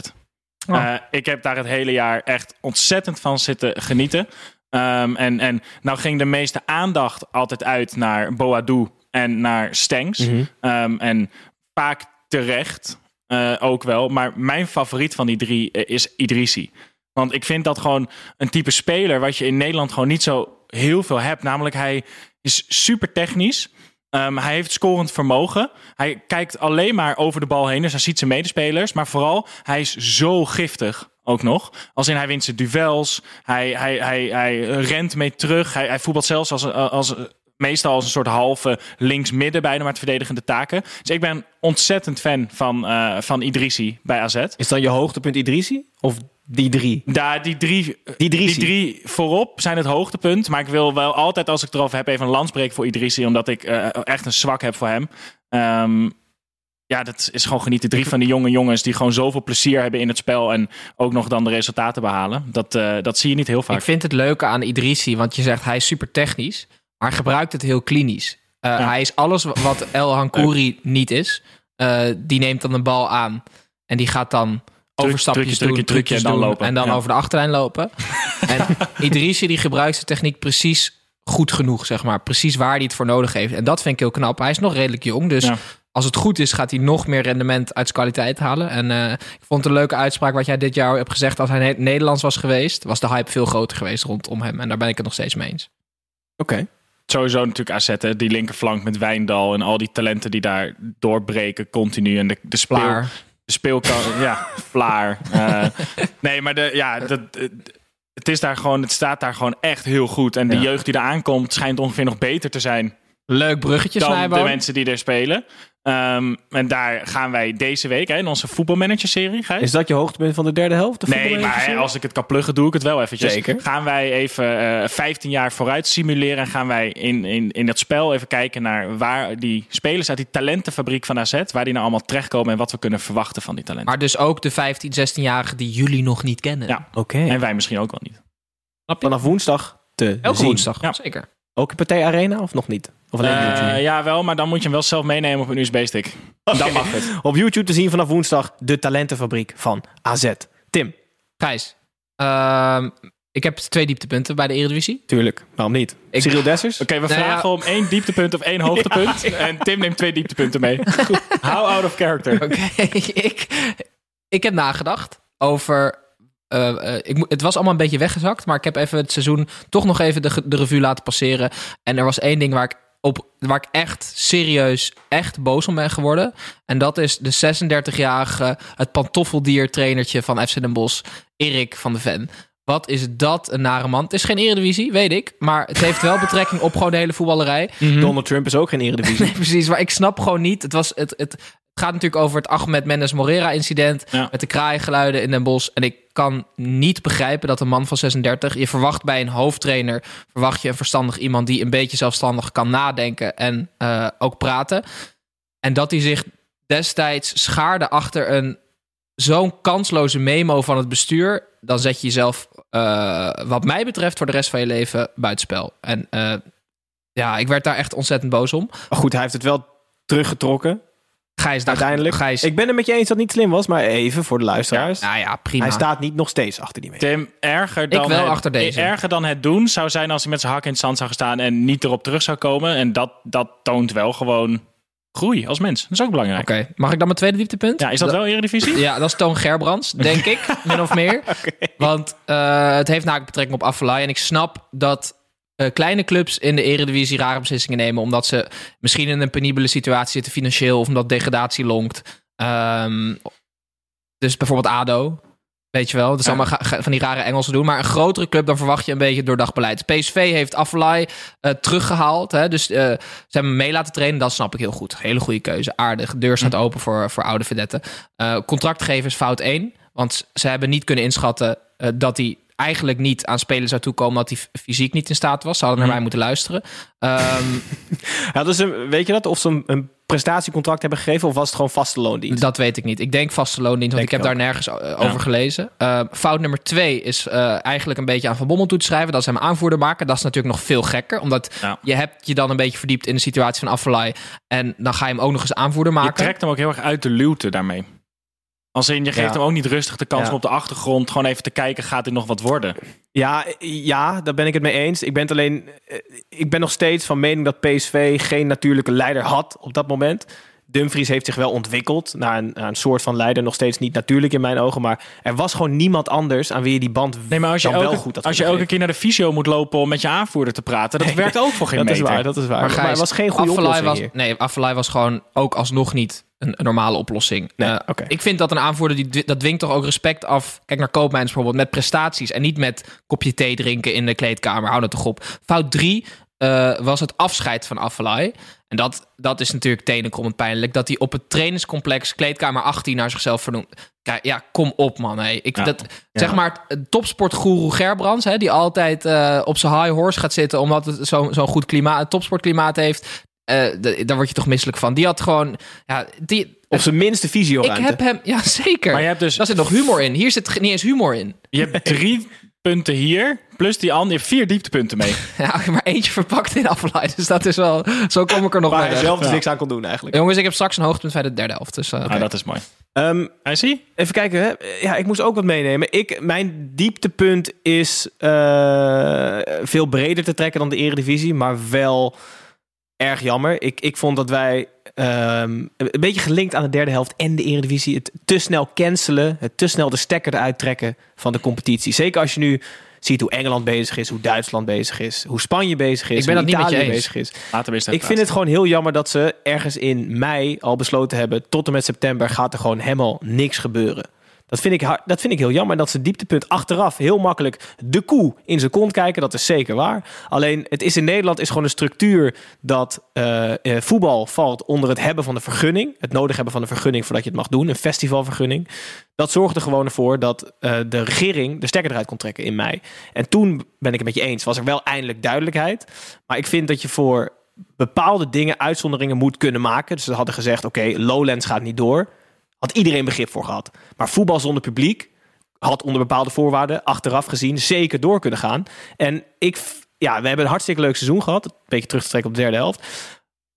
Eh, ik heb daar het hele jaar echt ontzettend van zitten genieten. Ehm, en, en nou ging de meeste aandacht altijd uit naar Boadu en naar Stengs. Mhm. Ehm, en vaak terecht eh, ook wel. Maar mijn favoriet van die drie eh, is Idrissi. Want ik vind dat gewoon een type speler wat je in Nederland gewoon niet zo heel veel hebt. Namelijk hij is super technisch. Ehm, hij heeft scorend vermogen. Hij kijkt alleen maar over de bal heen. Dus hij ziet zijn medespelers. Maar vooral, hij is zo giftig ook nog. Als in hij wint zijn duels. Hij, hij, hij, hij rent mee terug. Hij, hij voetbalt zelfs als, als, meestal als een soort halve links-midden bijna met verdedigende taken. Dus ik ben ontzettend fan van, eh, van Idrissi bij AZ. Is dan je hoogtepunt Idrissi? Of die drie? Daar, die drie, Die drie. die drie voorop zijn het hoogtepunt. Maar ik wil wel altijd, als ik het erover heb, even een landspreek voor Idrissi. Omdat ik eh, echt een zwak heb voor hem. Ehm, ja, dat is gewoon genieten. Drie van die jonge jongens die gewoon zoveel plezier hebben in het spel. En ook nog dan de resultaten behalen. Dat, eh, dat zie je niet heel vaak. Ik vind het leuke aan Idrissi, want je zegt hij is super technisch, maar gebruikt het heel klinisch. Uh, Hij is alles wat El Hankouri niet is. Uh, die neemt dan de bal aan en die gaat dan overstapjes doen, en dan doen lopen. en dan Ja. over de achterlijn lopen. en Idrissi die gebruikt zijn techniek precies goed genoeg, zeg maar. Precies waar hij het voor nodig heeft. En dat vind ik heel knap. Hij is nog redelijk jong, dus Ja. als het goed is, gaat hij nog meer rendement uit zijn kwaliteit halen. En eh, ik vond het een leuke uitspraak wat jij dit jaar hebt gezegd. Als hij ne- Nederlands was geweest, was de hype veel groter geweest rondom hem. En daar ben ik het nog steeds mee eens. Oké. Sowieso natuurlijk AZ, hè. die linkerflank met Wijndal en al die talenten die daar doorbreken continu. En de, de speel, Speelkant, ja, Vlaar. Eh, nee, maar de, ja, dat, het, is daar gewoon, het staat daar gewoon echt heel goed. En de jeugd die er aankomt schijnt ongeveer nog beter te zijn Leuk bruggetje, dan de mensen die er spelen. Ehm, en daar gaan wij deze week hè, in onze voetbalmanager-serie, Gijs. Is dat je hoogtepunt van de derde helft? de Nee, maar hè, als ik het kan pluggen, doe ik het wel eventjes. Zeker. Gaan wij even eh 15 jaar vooruit simuleren en gaan wij in, in, in dat spel even kijken naar waar die spelers uit die talentenfabriek van AZ, waar die nou allemaal terechtkomen en wat we kunnen verwachten van die talenten. Maar dus ook de 15, 16-jarigen die jullie nog niet kennen. Ja. Oké. En wij misschien ook wel niet. Vanaf woensdag te Elke zien. woensdag, Ja. zeker. Ook in Partij Arena of nog niet? Of alleen Eh, YouTube? ja, wel, maar dan moet je hem wel zelf meenemen op een USB-stick. Dan mag het. Op YouTube te zien vanaf woensdag de talentenfabriek van AZ. Tim, Gijs, ehm, ik heb twee dieptepunten bij de Eredivisie. tuurlijk. Waarom niet? Ik- Cyril Dessers? Oké, we Nou ja. vragen om één dieptepunt of één hoogtepunt. En Tim neemt twee dieptepunten mee. Goed. How out of character. Oké, ik, ik heb nagedacht over... eh, eh, ik, moet- het was allemaal een beetje weggezakt, maar ik heb even het seizoen toch nog even de, de revue laten passeren. En er was één ding waar ik, op, waar ik echt serieus, echt boos om ben geworden. En dat is de 36-jarige, het pantoffeldier-trainertje van FC Den Bosch, Erik van de Ven. Wat is dat een nare man. Het is geen eredivisie, weet ik. Maar het heeft wel betrekking op gewoon de hele voetballerij. Donald Trump is ook geen eredivisie. Nee, precies. Maar ik snap gewoon niet. Het, was, het, het gaat natuurlijk over het Ahmed Mendes Morera incident. Ja. Met de kraaiengeluiden in Den Bosch. En ik kan niet begrijpen dat een man van 36... Je verwacht bij een hoofdtrainer... verwacht je een verstandig iemand die een beetje zelfstandig kan nadenken... en eh, ook praten. En dat hij zich destijds schaarde achter een zo'n kansloze memo van het bestuur... dan zet je jezelf, eh, wat mij betreft... voor de rest van je leven buitenspel. En eh, ja, ik werd daar echt ontzettend boos om. Maar goed, hij heeft het wel teruggetrokken. Gijs, daar, Uiteindelijk. Gijs, Ik ben het met je eens dat het niet slim was, maar even voor de luisteraars. nou ja, prima. Hij staat niet nog steeds achter die mee. Tim, erger dan, wel het, achter deze. erger dan het doen zou zijn als hij met zijn hak in het zand zou gaan staan en niet erop terug zou komen. En dat, dat toont wel gewoon groei als mens. Dat is ook belangrijk. Oké, mag ik dan mijn tweede dieptepunt? Ja, is dat wel Eredivisie? Ja, dat is Toon Gerbrands, denk ik, min of meer. Want eh, het heeft namelijk betrekking op Affelay. En ik snap dat eh, kleine clubs in de Eredivisie rare beslissingen nemen... omdat ze misschien in een penibele situatie zitten financieel... of omdat degradatie lonkt. Ehm, dus bijvoorbeeld ADO, weet je wel. Dat is allemaal ga- ga- van die rare Engelsen doen. Maar een grotere club, dan verwacht je een beetje doordacht beleid. PSV heeft Affelay eh, teruggehaald. Hè? Dus eh, ze hebben mee laten trainen. Dat snap ik heel goed. Hele goede keuze. Aardig. De deur staat open voor, voor oude vedetten. Eh contractgevers fout 1. Want ze hebben niet kunnen inschatten dat hij eigenlijk niet aan spelen zou toekomen... dat hij fysiek niet in staat was. Ze hadden naar mij moeten luisteren. Ehm, Ja, dus een, weet je dat? Of ze een, een prestatiecontract hebben gegeven of was het gewoon vaste loondienst? Dat weet ik niet. Ik denk vaste loondienst, want Denk ik heb daar nergens eh, over gelezen. Eh, fout nummer twee is eh, eigenlijk een beetje aan Van Bommel toe te schrijven. Dat ze hem aanvoerder maken. Dat is natuurlijk nog veel gekker. Omdat Ja. je hebt je dan een beetje verdiept in de situatie van Affelay. En dan ga je hem ook nog eens aanvoerder Je maken. trekt hem ook heel erg uit de luwte daarmee. Als in, je geeft Ja. hem ook niet rustig de kans Ja. om op de achtergrond gewoon even te kijken, gaat dit nog wat worden? Ja, ja, daar ben ik het mee eens. Ik ben, het alleen, eh, ik ben nog steeds van mening dat PSV geen natuurlijke leider had op dat moment. Dumfries heeft zich wel ontwikkeld naar een, naar een soort van leider. Nog steeds niet natuurlijk in mijn ogen. Maar er was gewoon niemand anders aan wie je die band Nee, maar als je, dan wel elke, goed had als je elke keer naar de fysio moet lopen om met je aanvoerder te praten, dat werkt ook voor geen dat meter. is waar, dat is waar. Maar, Gijs, het was geen goede Afellay oplossing was, hier. Nee, Afellay was gewoon ook alsnog niet een, een normale oplossing. Nee, Eh. Ik vind dat een aanvoerder, die, dat dwingt toch ook respect af. Kijk naar Koopmijns bijvoorbeeld, met prestaties. En niet met kopje thee drinken in de kleedkamer. Hou dat toch op. Fout drie eh, was het afscheid van Afellay. En dat, dat is natuurlijk tenenkrommend pijnlijk. Dat hij op het trainingscomplex kleedkamer 18 naar zichzelf vernoemt. Kijk, ja, kom op man. Hé. Ik, Ja. dat, Zeg maar, topsportgoeroe Gerbrands... Hè, die altijd eh, op zijn high horse gaat zitten... omdat het zo'n zo'n goed klimaat, topsportklimaat heeft... eh, d- daar word je toch misselijk van. Die had gewoon... Ja, die, Op zijn minste ik visio-ruimte. heb hem... Ja, zeker. Maar je hebt dus Daar zit nog humor in. Hier zit niet eens humor in. je hebt drie punten hier, plus die andere, je hebt vier dieptepunten mee. Ja, maar eentje verpakt in afleid. Dus dat is wel... Zo kom ik er nog Waar bij hij zelf dus niks aan kon doen eigenlijk. Jongens, ik heb straks een hoogtepunt bij de derde helft. Dus, eh. Ah, dat is mooi. Ehm, Hij zie? Even kijken, hè? ja, ik moest ook wat meenemen. Ik, mijn dieptepunt is eh, veel breder te trekken dan de Eredivisie, maar wel erg jammer. Ik, ik vond dat wij ehm, een beetje gelinkt aan de derde helft en de Eredivisie het te snel cancelen, het te snel de stekker eruit trekken van de competitie. Zeker als je nu ziet hoe Engeland bezig is, hoe Duitsland bezig is, hoe Spanje bezig is, Ik ben hoe dat niet met je Italië bezig is. Ik vind het gewoon heel jammer dat ze ergens in mei al besloten hebben... tot en met september gaat er gewoon helemaal niks gebeuren. Dat vind ik, dat vind ik heel jammer. Dat ze dieptepunt achteraf heel makkelijk de koe in zijn kont kijken. Dat is zeker waar. Alleen het is in Nederland is gewoon een structuur dat eh, eh, voetbal valt onder het hebben van de vergunning. Het nodig hebben van een vergunning voordat je het mag doen. Een festivalvergunning. Dat zorgde gewoon voor dat eh, de regering de stekker eruit kon trekken in mei. En toen ben ik het met je eens. Was er wel eindelijk duidelijkheid. Maar ik vind dat je voor bepaalde dingen uitzonderingen moet kunnen maken. Dus ze hadden gezegd, oké, Lowlands gaat niet door. Had iedereen begrip voor gehad. Maar voetbal zonder publiek had onder bepaalde voorwaarden achteraf gezien zeker door kunnen gaan. En ik, ja, we hebben een hartstikke leuk seizoen gehad. Een beetje terug te op de derde helft.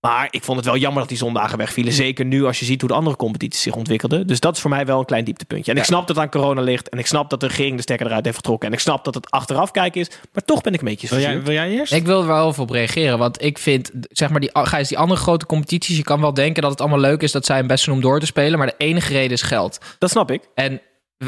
Maar ik vond het wel jammer dat die zondagen wegvielen. Zeker nu als je ziet hoe de andere competities zich ontwikkelden. Dus dat is voor mij wel een klein dieptepuntje. En ik snap dat het aan corona ligt. En ik snap dat de regering de stekker eruit heeft getrokken. En ik snap dat het achteraf kijken is. Maar toch ben ik een beetje Wil jij, wil jij eerst? Ik wil er wel even op reageren. Want ik vind, zeg maar, die, Gijs, die andere grote competities... je kan wel denken dat het allemaal leuk is... dat zij hun best doen om door te spelen. Maar de enige reden is geld. Dat snap ik. En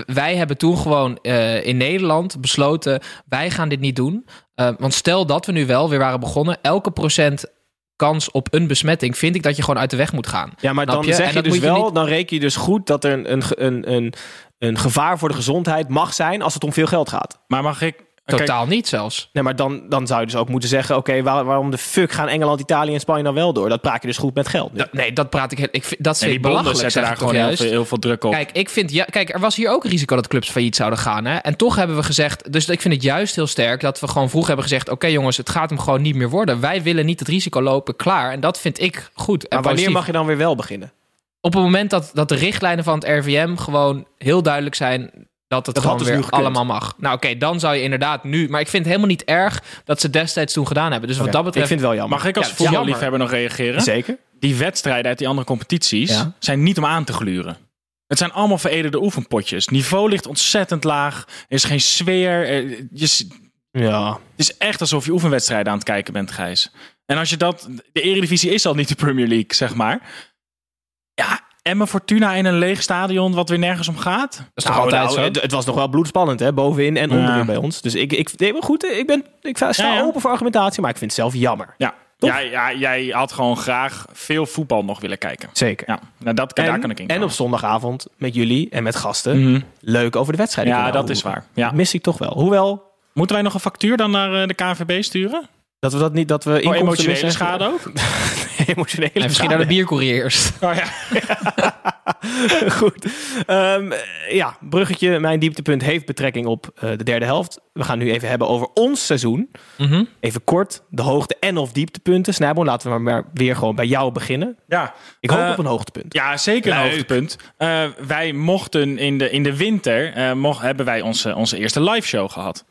wij hebben toen gewoon eh, in Nederland besloten... wij gaan dit niet doen. Eh, want stel dat we nu wel weer waren begonnen... elke procent kans op een besmetting... vind ik dat je gewoon uit de weg moet gaan. Ja, maar dan je? zeg je dus je wel, niet- dan reken je dus goed dat er een, een, een, een, een gevaar voor de gezondheid mag zijn als het om veel geld gaat. Maar mag ik... kijk, Totaal niet zelfs. Nee, maar dan, dan zou je dus ook moeten zeggen: oké, waar- waarom de fuck gaan Engeland, Italië en Spanje dan wel door? Dat praat je dus goed met geld. nee, dat praat ik... ik vind, dat nee, vind ik bonden belachelijk, zetten daar gewoon heel juist? veel, heel veel druk op. Kijk, ik vind, ja, kijk, er was hier ook risico dat clubs failliet zouden gaan. Hè? En toch hebben we gezegd, dus ik vind het juist heel sterk dat we gewoon vroeg hebben gezegd: Oké, jongens, het gaat hem gewoon niet meer worden. Wij willen niet het risico lopen, klaar. En dat vind ik goed. En maar wanneer positief. mag je dan weer wel beginnen? Op het moment dat, dat de richtlijnen van het RVM gewoon heel duidelijk zijn dat het Dat gewoon dus weer allemaal mag. Nou, oké, dan zou je inderdaad nu. Maar ik vind het helemaal niet erg dat ze destijds toen gedaan hebben. Dus wat dat betreft. Ik vind het wel jammer. Mag ik als Ja, voetballiefhebber nog reageren? Zeker. Die wedstrijden uit die andere competities Ja. zijn niet om aan te gluren. Het zijn allemaal veredelde oefenpotjes. Niveau ligt ontzettend laag. Er is geen sfeer. Er- je Ja. Het is echt alsof je oefenwedstrijden aan het kijken bent, Gijs. En als je dat... De Eredivisie is al niet de Premier League, zeg maar. Ja, Emma Fortuna in een leeg stadion wat weer nergens om gaat. Dat is toch Nou, altijd nou, zo? Het, het was nog wel bloedspannend, hè? Bovenin en Ja. onderin bij ons. Dus ik, ik, nee, maar goed, ik, ben, ik sta Ja, ja. open voor argumentatie, maar ik vind het zelf jammer. Ja. Toch? Ja, ja, jij had gewoon graag veel voetbal nog willen kijken. Zeker. Ja, nou, dat, En, daar kan ik in en op zondagavond met jullie en met gasten Mhm. leuk over de wedstrijden Ja, dat is waar. Ja. Dat mis ik toch wel. Hoewel, Moeten wij nog een factuur dan naar eh, de KNVB sturen? Dat we dat niet, dat we inkomsten emotionele missen. schade ook? emotionele En misschien naar de biercourier eerst. Oh ja. Goed. Ehm, ja, bruggetje. Mijn dieptepunt heeft betrekking op eh, de derde helft. We gaan nu even hebben over ons seizoen. Mhm. Even kort, de hoogte- en of dieptepunten. Snijboom, laten we maar weer gewoon bij jou beginnen. ja. Ik hoop Eh, op een hoogtepunt. Ja, zeker een Leuk. hoogtepunt. Eh, wij mochten in de, in de winter, eh, mocht, hebben wij onze, onze eerste live show gehad.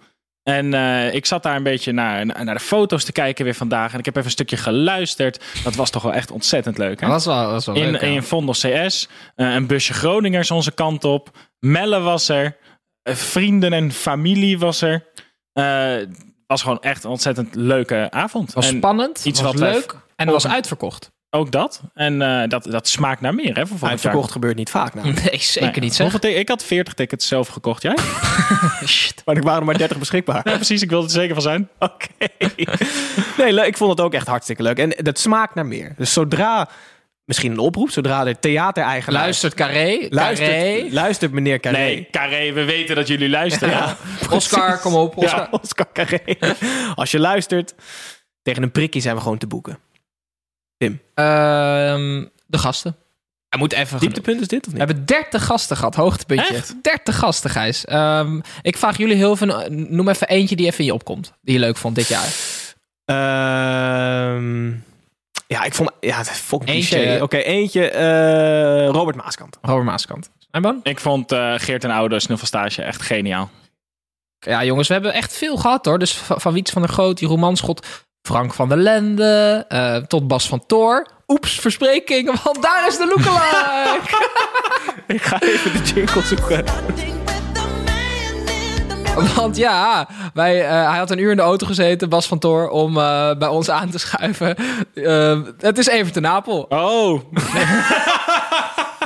En eh, ik zat daar een beetje naar, naar de foto's te kijken weer vandaag. En ik heb even een stukje geluisterd. Dat was toch wel echt ontzettend leuk. Hè? Dat is wel, dat is wel in, leuk, ja. in Vondel CS. eh, een busje Groningers onze kant op. Melle was er. eh, vrienden en familie was er. Eh, was gewoon echt een ontzettend leuke avond. Het was En spannend, iets was wat leuk en het was uitverkocht. Ook dat. En eh, dat, dat smaakt naar meer, hè, voor volgend jaar. Uitverkocht gebeurt niet vaak. Nou. Nee, zeker Nee. niet zeg. Ik had 40 tickets zelf gekocht, jij? Shit. Maar er waren er maar 30 beschikbaar. Ja, precies. Ik wilde er zeker van zijn. Oké. Nee, leuk. ik vond het ook echt hartstikke leuk. En dat smaakt naar meer. Dus zodra, misschien een oproep, zodra de theatereigenaar... Luistert Carré. Luistert, Carré. luistert meneer Carré. Nee, Carré, we weten dat jullie luisteren. Oscar, kom op. Oscar. Ja, Oscar Carré. Als je luistert, tegen een prikkie zijn we gewoon te boeken. Ehm, de gasten. Hij moet even... Dieptepunt is dit of We niet? hebben 30 gasten gehad, hoogtepuntje. Echt? 30 gasten, Gijs. Ehm, ik vraag jullie heel veel. Noem even eentje die even in je opkomt. Die je leuk vond dit jaar. Ehm, ja, ik vond... Ja, fucking Eentje. Oké, eentje. eh, Robert Maaskant. Robert Maaskant. Ik vond eh, Geert en Oude Snuffelstage echt geniaal. Ja, jongens, we hebben echt veel gehad hoor. Dus van, van Wiets van der Groot, Jeroen Manschot, Frank van der Lende, eh, tot Bas van Toor. Oeps, verspreking, want daar is de lookalike. Ik ga even de jingle zoeken. want ja, wij, eh, hij had een uur in de auto gezeten, Bas van Toor, om eh, bij ons aan te schuiven. Het is even te Napel. Oh,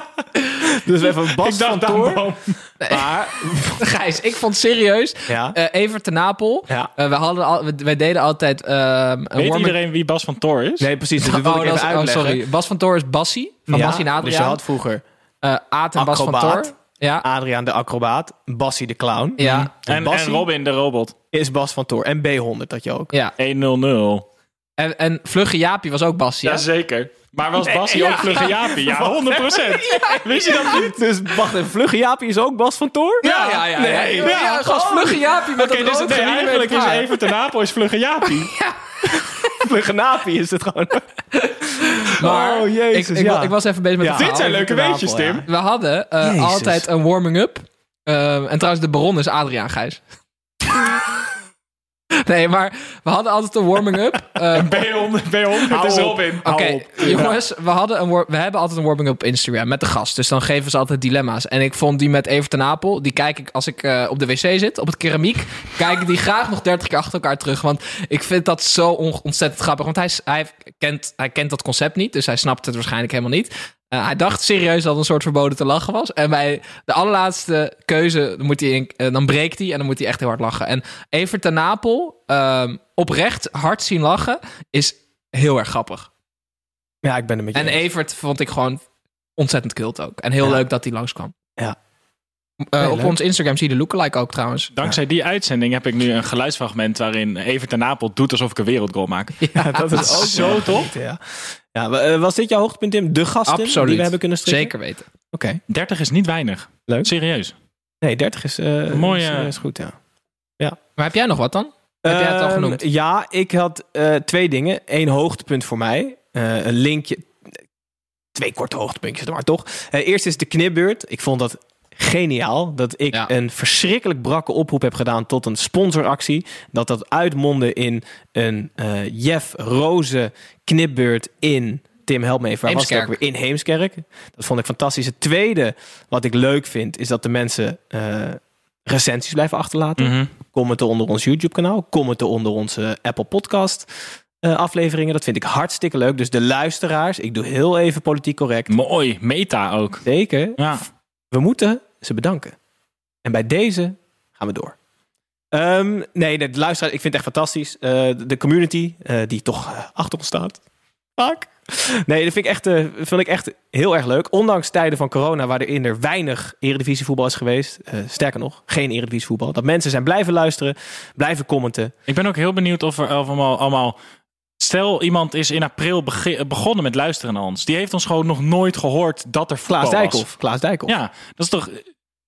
Dus even Bas ik van Toor. Maar, Gijs, ik vond serieus, ja. eh Evert te Napel. ja. Eh, we hadden al, we- wij deden altijd ehm, Weet iedereen wie Bas van Tor is? Nee, precies. Dus dat wil Oh, ik dat even oh, uitleggen. sorry. Bas van Toor is Bassie. Van Ja, Bassie en Dus je had vroeger Eh Aad en Bas van. Toor. Ja. Adriaan de acrobaat, Bassie de clown. Ja. En, en Robin de robot. is Bas van Toor. En B100 dat je ook. ja. 1-0-0. En, en Vlugge Jaapie was ook Bassie. Jazeker. Maar was Bassie ja. ook Vlugge Jaapie? Ja, 100%. Wist je dat niet? Dus wacht even, Vlugge Jaapie is ook Bas van Toor? Ja, ja, ja. Nee. ja, ja, gast, Vlugge Jaapie met Oké, dat dus rood nee, eigenlijk is. Evert ten Napel is Vlugge Jaapie. Vlugge Napie is het gewoon. Maar oh, jezus, ik, ik, ja. ik was even bezig met Ja. het Dit zijn leuke weetjes, ja. Tim. We hadden eh, Jezus. altijd een warming-up. Eh, en trouwens, de baron is Adriaan Gijs. nee, maar we hadden altijd een warming-up. Eh, B100, B100 Hou is op. Robin. Oké, jongens, we, hadden een we hebben altijd een warming-up op Instagram met de gast. Dus dan geven ze altijd dilemma's. En ik vond die met Evert ten Apel, die kijk ik als ik eh, op de wc zit, op het keramiek, kijk ik die graag nog 30 keer achter elkaar terug. Want ik vind dat zo on- ontzettend grappig. Want hij, hij, kent, hij kent dat concept niet, dus hij snapt het waarschijnlijk helemaal niet. Eh, hij dacht serieus dat het een soort verboden te lachen was. En bij de allerlaatste keuze, dan, moet hij in- eh, dan breekt hij en dan moet hij echt heel hard lachen. En Evert ten Apel, ehm, oprecht hard zien lachen, is heel erg grappig. Ja, ik ben er met je En eens. Evert vond ik gewoon ontzettend kult ook. En heel Ja. leuk dat hij langskwam. Ja. Eh, Nee, op leuk. ons Instagram zie je de lookalike ook trouwens. Dankzij die uitzending heb ik nu een geluidsfragment waarin Evert ten Napel doet alsof ik een wereldgoal maak. Ja, dat is ook Zo goed, Ja. Ja, eh, was dit jouw hoogtepunt, Tim? De gasten Absoluut. die we hebben kunnen strikken? Zeker weten. Oké. 30 is niet weinig. Leuk. Serieus. Nee, 30 is, eh Mooie- is, is goed, ja. Maar heb jij nog wat dan? Heb jij het al Ehm, genoemd? Ja, ik had eh, twee dingen. Eén hoogtepunt voor mij. Eh, een linkje. Twee korte hoogtepuntjes, maar toch. Eh, eerst is de knipbeurt. Ik vond dat geniaal. Dat ik Ja. een verschrikkelijk brakke oproep heb gedaan tot een sponsoractie. Dat dat uitmondde in een eh Jeff Roze knipbeurt in... Tim, help me even. Waar was het ook Heemskerk. weer? In Heemskerk. Dat vond ik fantastisch. Het tweede wat ik leuk vind, is dat de mensen eh, recensies blijven achterlaten. Mhm. Commenten onder ons YouTube-kanaal. Commenten onder onze Apple Podcast eh, afleveringen. Dat vind ik hartstikke leuk. Dus de luisteraars, ik doe heel even politiek correct. Mooi. Meta ook. Zeker. Ja. We moeten ze bedanken. En bij deze gaan we door. Ehm, nee, de luisteraars, ik vind het echt fantastisch. Eh, de- community, eh, die toch eh, achter ons staat. Vaak. Nee, dat vind ik, echt, eh, vind ik echt heel erg leuk. Ondanks tijden van corona, waarin er weinig eredivisievoetbal is geweest. sterker nog, geen eredivisievoetbal. Dat mensen zijn blijven luisteren, blijven commenten. Ik ben ook heel benieuwd of er allemaal, allemaal... Stel, iemand is in april begi- begonnen met luisteren naar ons. Die heeft ons gewoon nog nooit gehoord dat er voetbal Klaas was. Dijkhoff. Klaas Dijkhoff. Ja, dat is toch...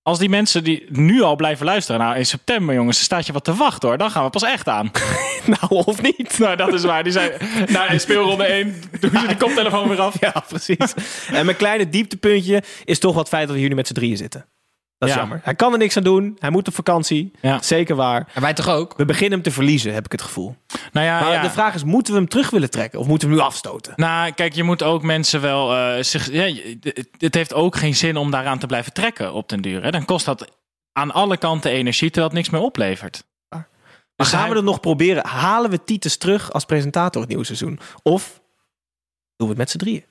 Als die mensen die nu al blijven luisteren... Nou, in september, jongens, dan staat je wat te wachten, hoor. Dan gaan we pas echt aan. Nou, of niet? nou, dat is waar. Die zijn... Nou, in speelronde 1 doen ze die koptelefoon weer af. Ja, precies. en mijn kleine dieptepuntje is toch wat feit dat we hier nu met z'n drieën zitten. Dat is Ja. jammer. Hij kan er niks aan doen. Hij moet op vakantie. Ja. Zeker waar. En wij toch ook? We beginnen hem te verliezen, heb ik het gevoel. Nou ja, Maar ja. de vraag is, moeten we hem terug willen trekken? Of moeten we hem nu afstoten? Nou, kijk, je moet ook mensen wel... eh, zich, ja, het- heeft ook geen zin om daaraan te blijven trekken op den duur. Hè. Dan kost dat aan alle kanten energie, terwijl het niks meer oplevert. Maar Dus gaan hij- we het nog proberen? Halen we Titus terug als presentator het nieuwe seizoen? Of we het met z'n drieën.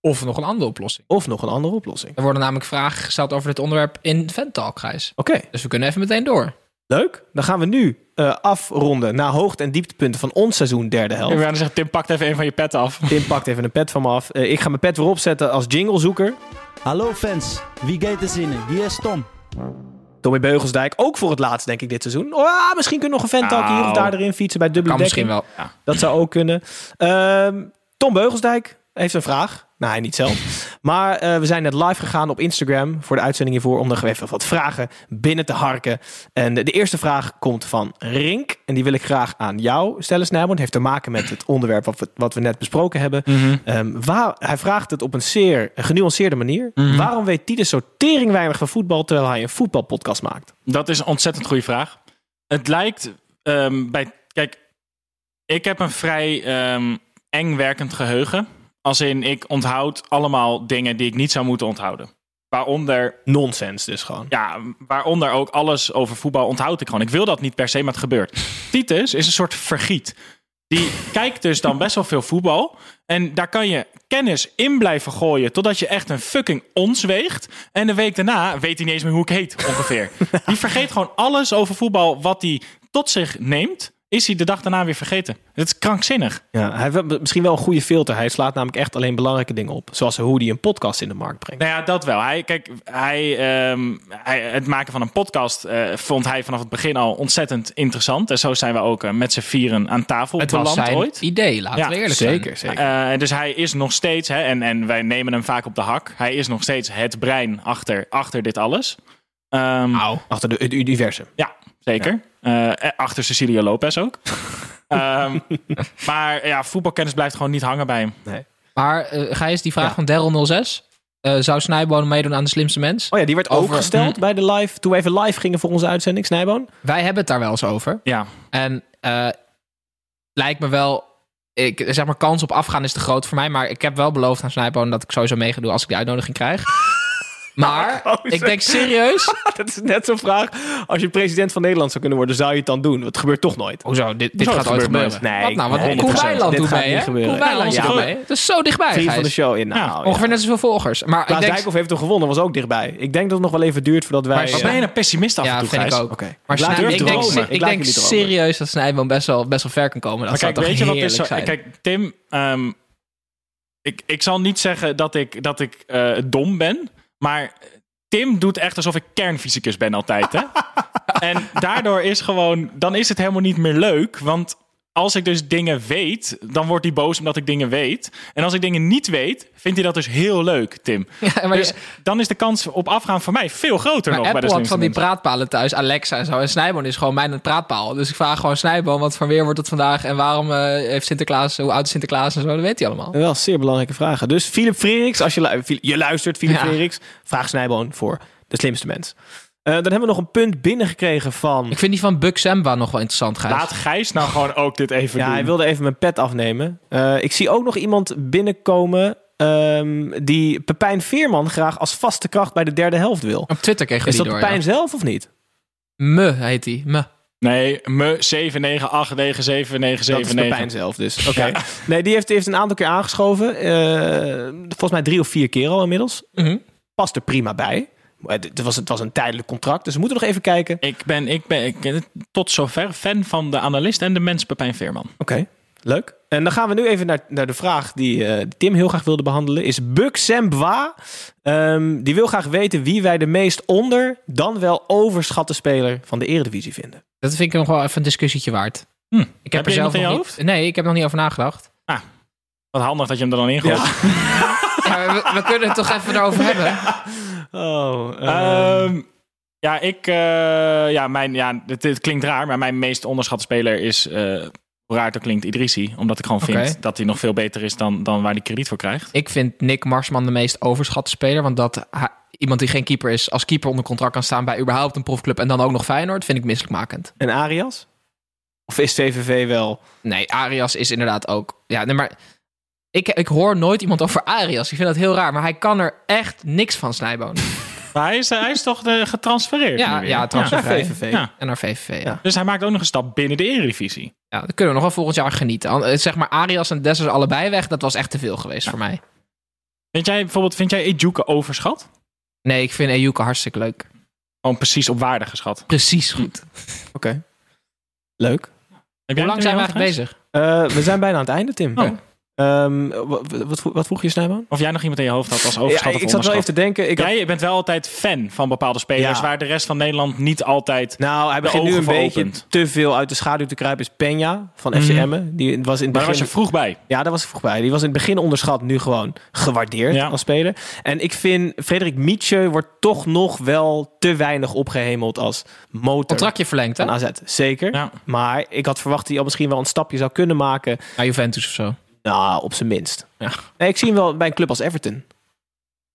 Of nog een andere oplossing. Of nog een andere oplossing. Er worden namelijk vragen gesteld over dit onderwerp in Ventalk, Gijs. Oké, Dus we kunnen even meteen door. leuk. Dan gaan we nu eh, afronden naar hoogte- en dieptepunten van ons seizoen derde Ik helft. wil zeggen, Tim pakt even een van je petten af. Tim pakt even een pet van me af. Eh, ik ga mijn pet weer opzetten als jinglezoeker. Hallo fans, wie gaat er zinnen? Hier is Tom. Tommy Beugelsdijk, ook voor het laatst denk ik dit seizoen. Oh, ah, misschien kunnen we nog een ventalk hier of Nou. daar erin fietsen bij dubbele Kan misschien wel. Dat zou ook kunnen. Ehm, Tom Beugelsdijk heeft een vraag. Nou, hij niet zelf. Maar eh, we zijn net live gegaan op Instagram voor de uitzending hiervoor om nog even wat vragen binnen te harken. En de, eerste vraag komt van Rink. En die wil ik graag aan jou stellen, Snijboom. Het heeft te maken met het onderwerp wat we, wat we net besproken hebben. Ehm, waar, hij vraagt het op een zeer genuanceerde manier. Waarom weet Titus zo tering weinig van voetbal terwijl hij een voetbalpodcast maakt? Dat is een ontzettend goede vraag. Het lijkt ehm, bij. Kijk, ik heb een vrij ehm, eng werkend geheugen. Als in, ik onthoud allemaal dingen die ik niet zou moeten onthouden. Waaronder, Nonsens dus gewoon. ja, waaronder ook alles over voetbal onthoud ik gewoon. Ik wil dat niet per se, maar het gebeurt. Titus is een soort vergiet. Die kijkt dus dan best wel veel voetbal. En daar kan je kennis in blijven gooien. Totdat je echt een fucking ons weegt. En de week daarna weet hij niet eens meer hoe ik heet, ongeveer. die vergeet gewoon alles over voetbal wat hij tot zich neemt. Is hij de dag daarna weer vergeten. Het is krankzinnig. Ja, hij heeft misschien wel een goede filter. Hij slaat namelijk echt alleen belangrijke dingen op. Zoals hoe hij een podcast in de markt brengt. Nou ja, dat wel. Hij, kijk, hij, ehm, hij, het maken van een podcast eh, vond hij vanaf het begin al ontzettend interessant. En zo zijn we ook eh, met z'n vieren aan tafel Het beland zijn ooit. idee, laten Ja, we eerlijk zijn. Zeker, zeker. Eh, dus hij is nog steeds, hè, en, en wij nemen hem vaak op de hak. Hij is nog steeds het brein achter, achter dit alles. Ehm, Nou, Achter de, het universum. Ja, zeker. Eh, achter Cecilia Lopez ook. Ehm, maar ja, voetbalkennis blijft gewoon niet hangen bij hem. maar eh Gijs, die vraag Ja. van Daryl 06. eh, zou Snijboon meedoen aan de slimste mens? Oh ja, die werd ook Over- gesteld hm. bij de live. Toen we even live gingen voor onze uitzending, Snijboon. Wij hebben het daar wel eens over. Ja, En eh, lijkt me wel... Ik, zeg maar, kans op afgaan is te groot voor mij. Maar ik heb wel beloofd aan Snijboon dat ik sowieso mee ga doen als ik die uitnodiging krijg. Maar Oh, ik denk serieus... dat is net zo'n vraag. Als je president van Nederland zou kunnen worden, zou je het dan doen? Dat gebeurt toch nooit. Hoezo, dit, dit gaat ooit gebeuren. Nee, Wat nou? Wat nee, Koen 100%. Weiland doet mee, hè? gebeuren. Koen Weiland Ja, doet mee. Dat is zo dichtbij, Vriend van de show in. Nou, Ja, ja. Ongeveer net zoveel volgers. Maar Klaas ik denk... Dijkhoff heeft hem gewonnen, was ook dichtbij. Ik denk dat het nog wel even duurt voordat wij... Maar ben je een pessimist af en Ja, toe, vind ik ook. Maar Ik denk, serieus dat Snijboom best wel, best wel ver kan komen. Dat zou kijk, toch weet je wat is heerlijk zijn. Kijk, Tim, ehm, ik, ik zal niet zeggen dat ik, dat ik eh, dom ben, maar Tim doet echt alsof ik kernfysicus ben altijd, hè? en daardoor is gewoon... Dan is het helemaal niet meer leuk, want als ik dus dingen weet, dan wordt hij boos omdat ik dingen weet. En als ik dingen niet weet, vindt hij dat dus heel leuk, Tim. Ja, maar dus je- dan is de kans op afgaan voor mij veel groter Maar nog bij de had van die praatpalen thuis, Alexa en zo. En Snijboon is gewoon mijn praatpaal. Dus ik vraag gewoon Snijboon, wat voor weer wordt het vandaag? En waarom eh, heeft Sinterklaas, hoe oud is Sinterklaas en zo? Dat weet hij allemaal. Wel zeer belangrijke vragen. Dus Philip Freriks, als je, lu- je luistert, Philip Ja. Freriks, vraag Snijboon voor de slimste mens. Eh, dan hebben we nog een punt binnengekregen van... Ik vind die van Buck Samba nog wel interessant, Gijs. Laat Gijs nou gewoon ook dit even Ja, doen. hij wilde even mijn pet afnemen. Eh, ik zie ook nog iemand binnenkomen ehm, die Pepijn Veerman graag als vaste kracht bij de derde helft wil. Op Twitter kregen we Is die dat door, Pepijn ja. zelf of niet? Me heet die. Me. Nee, me 7989797. Dat is Pepijn zelf dus. Oké. Nee, die heeft, heeft een aantal keer aangeschoven. Eh, volgens mij drie of vier keer al inmiddels. Mhm. Past er prima bij. Maar Het was, het was een tijdelijk contract, dus we moeten nog even kijken. Ik ben, ik ben ik, tot zover fan van de analist en de mens Pepijn Veerman. Oké, leuk. En dan gaan we nu even naar, naar de vraag die eh, Tim heel graag wilde behandelen. Is Buk Sembwa. Ehm, die wil graag weten wie wij de meest onder, dan wel overschatte speler van de eredivisie vinden. Dat vind ik nog wel even een discussietje waard. Hm. Ik heb, je er zelf in je nog hoofd? niet, Nee, ik heb nog niet over nagedacht. Wat handig dat je hem er dan in gooit. Ja, we, we kunnen het toch even erover hebben. Oh, Ehm, ja, ik, eh, ja, mijn, ja, het, het klinkt raar, maar mijn meest onderschatte speler is, eh hoe raar het ook klinkt, Idrissi. Omdat ik gewoon vind dat hij nog veel beter is dan, dan waar hij krediet voor krijgt. Ik vind Nick Marsman de meest overschatte speler. Want dat hij- iemand die geen keeper is, als keeper onder contract kan staan bij überhaupt een profclub en dan ook nog Feyenoord, vind ik misselijkmakend. en Arias? Of is VVV wel? Nee, Arias is inderdaad ook. Ja, nee, maar ik, ik hoor nooit iemand over Arias. Ik vind dat heel raar, maar hij kan er echt niks van, Snijboon. Maar hij is, hij is toch de, getransfereerd Ja, ja, transfervrij. VVV. Ja. En naar VVV, ja. Dus hij maakt ook nog een stap binnen de Eredivisie. Ja, dan kunnen we nog wel volgend jaar genieten. Eh, Zeg maar, Arias en Dessers allebei weg, dat was echt te veel geweest voor mij. Vind jij bijvoorbeeld, vind jij Ejuke overschat? Nee, ik vind Ejuke hartstikke leuk. Gewoon precies op waarde geschat. Precies goed. Oké. Leuk. Heb Hoe lang zijn we eigenlijk Eh, bezig? we zijn bijna aan het einde, Tim. Oh. Ehm, wat, wat, vroeg je, Snijboon? Of jij nog iemand in je hoofd had als overschat Ja, ik zat wel even te denken. Ik had- Jij bent wel altijd fan van bepaalde spelers... Ja. waar de rest van Nederland niet altijd... nou, hij begint nu een beetje opent. te veel uit de schaduw te kruipen. Is Peña van FC Mhm. Emmen. Die was in het Maar daar begin... was je vroeg bij. Ja, daar was ik vroeg bij. Die was in het begin onderschat, nu gewoon gewaardeerd Ja. als speler. En ik vind Frederik Mietje wordt toch nog wel te weinig opgehemeld als motor Contractje verlengd, hè? AZ. Zeker. Ja. Maar ik had verwacht dat hij al misschien wel een stapje zou kunnen maken. Naar Juventus of zo. Nou, op zijn minst. Ja. Nee, ik zie hem wel bij een club als Everton.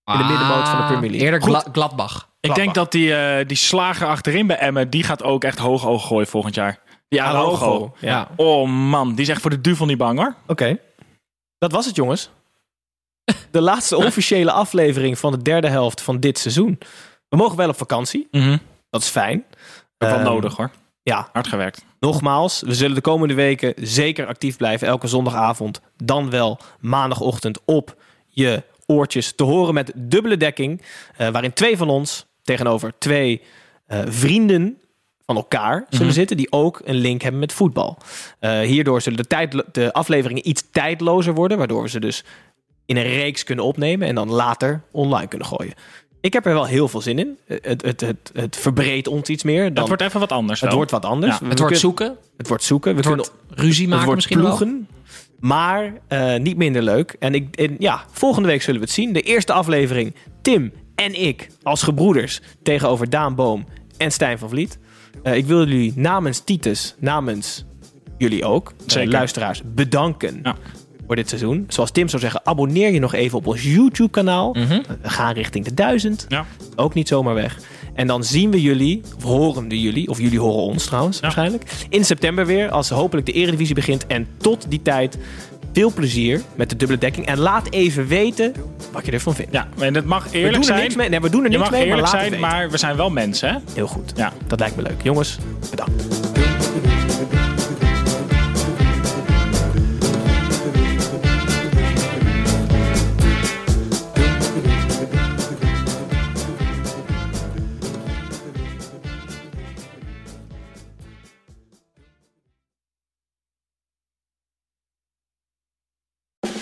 In de middenmoot van de Premier League. Eerder Gladbach. Ik denk dat die, eh, die slager achterin bij Emmen... die gaat ook echt hoog oog gooien volgend jaar. Die. Araujo, Ja. ja. Oh man, die is echt voor de duivel niet bang hoor. Oké. Dat was het, jongens. De laatste officiële aflevering van de derde helft van dit seizoen. We mogen wel op vakantie. Dat is fijn. Ook wel Ehm, nodig hoor. Ja, Hard gewerkt. nogmaals, we zullen de komende weken zeker actief blijven. Elke zondagavond, dan wel maandagochtend op je oortjes te horen met dubbele dekking. eh, waarin twee van ons tegenover twee eh, vrienden van elkaar zullen Mhm. zitten. Die ook een link hebben met voetbal. Eh, hierdoor zullen de, tijd, de afleveringen iets tijdlozer worden. Waardoor we ze dus in een reeks kunnen opnemen. En dan later online kunnen gooien. Ik heb er wel heel veel zin in. Het, het, het, het verbreedt ons iets meer. Dan, Het wordt even wat anders het wel. wordt wat anders. Ja. We Het wordt kunnen- zoeken. het wordt zoeken. We Het kunnen wordt ruzie maken het wordt misschien wel. ploegen. Maar eh, niet minder leuk. En, ik, en ja, volgende week zullen we het zien. De eerste aflevering. Tim en ik als gebroeders tegenover Daan Boom en Stijn van Vliet. Eh, ik wil jullie namens Titus, namens jullie ook, Zeker. luisteraars, bedanken Ja. Voor dit seizoen. Zoals Tim zou zeggen, abonneer je nog even op ons YouTube-kanaal. Mhm. We gaan richting de duizend. Ja. Ook niet zomaar weg. En dan zien we jullie, of horen we jullie, of jullie horen ons trouwens waarschijnlijk, in september weer, als hopelijk de Eredivisie begint. En tot die tijd, veel plezier met de dubbele dekking. En laat even weten wat je ervan vindt. Ja, en het mag we eerlijk doen er zijn. niks mee. Nee, we doen er niks mee, maar het weten. maar we zijn wel mensen hè. Heel goed. Ja. Dat lijkt me leuk. Jongens, bedankt.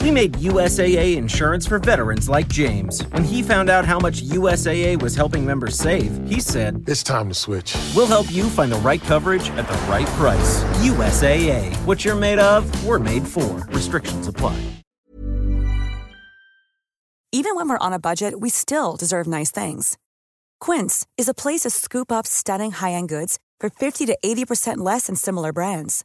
We made USAA insurance for veterans like James. When he found out how much USAA was helping members save, he said, It's time to switch. We'll help you find the right coverage at the right price. USAA. What you're made of, we're made for. Restrictions apply. Even when we're on a budget, we still deserve nice things. Quince is a place to scoop up stunning high end goods for 50 to 80% less than similar brands.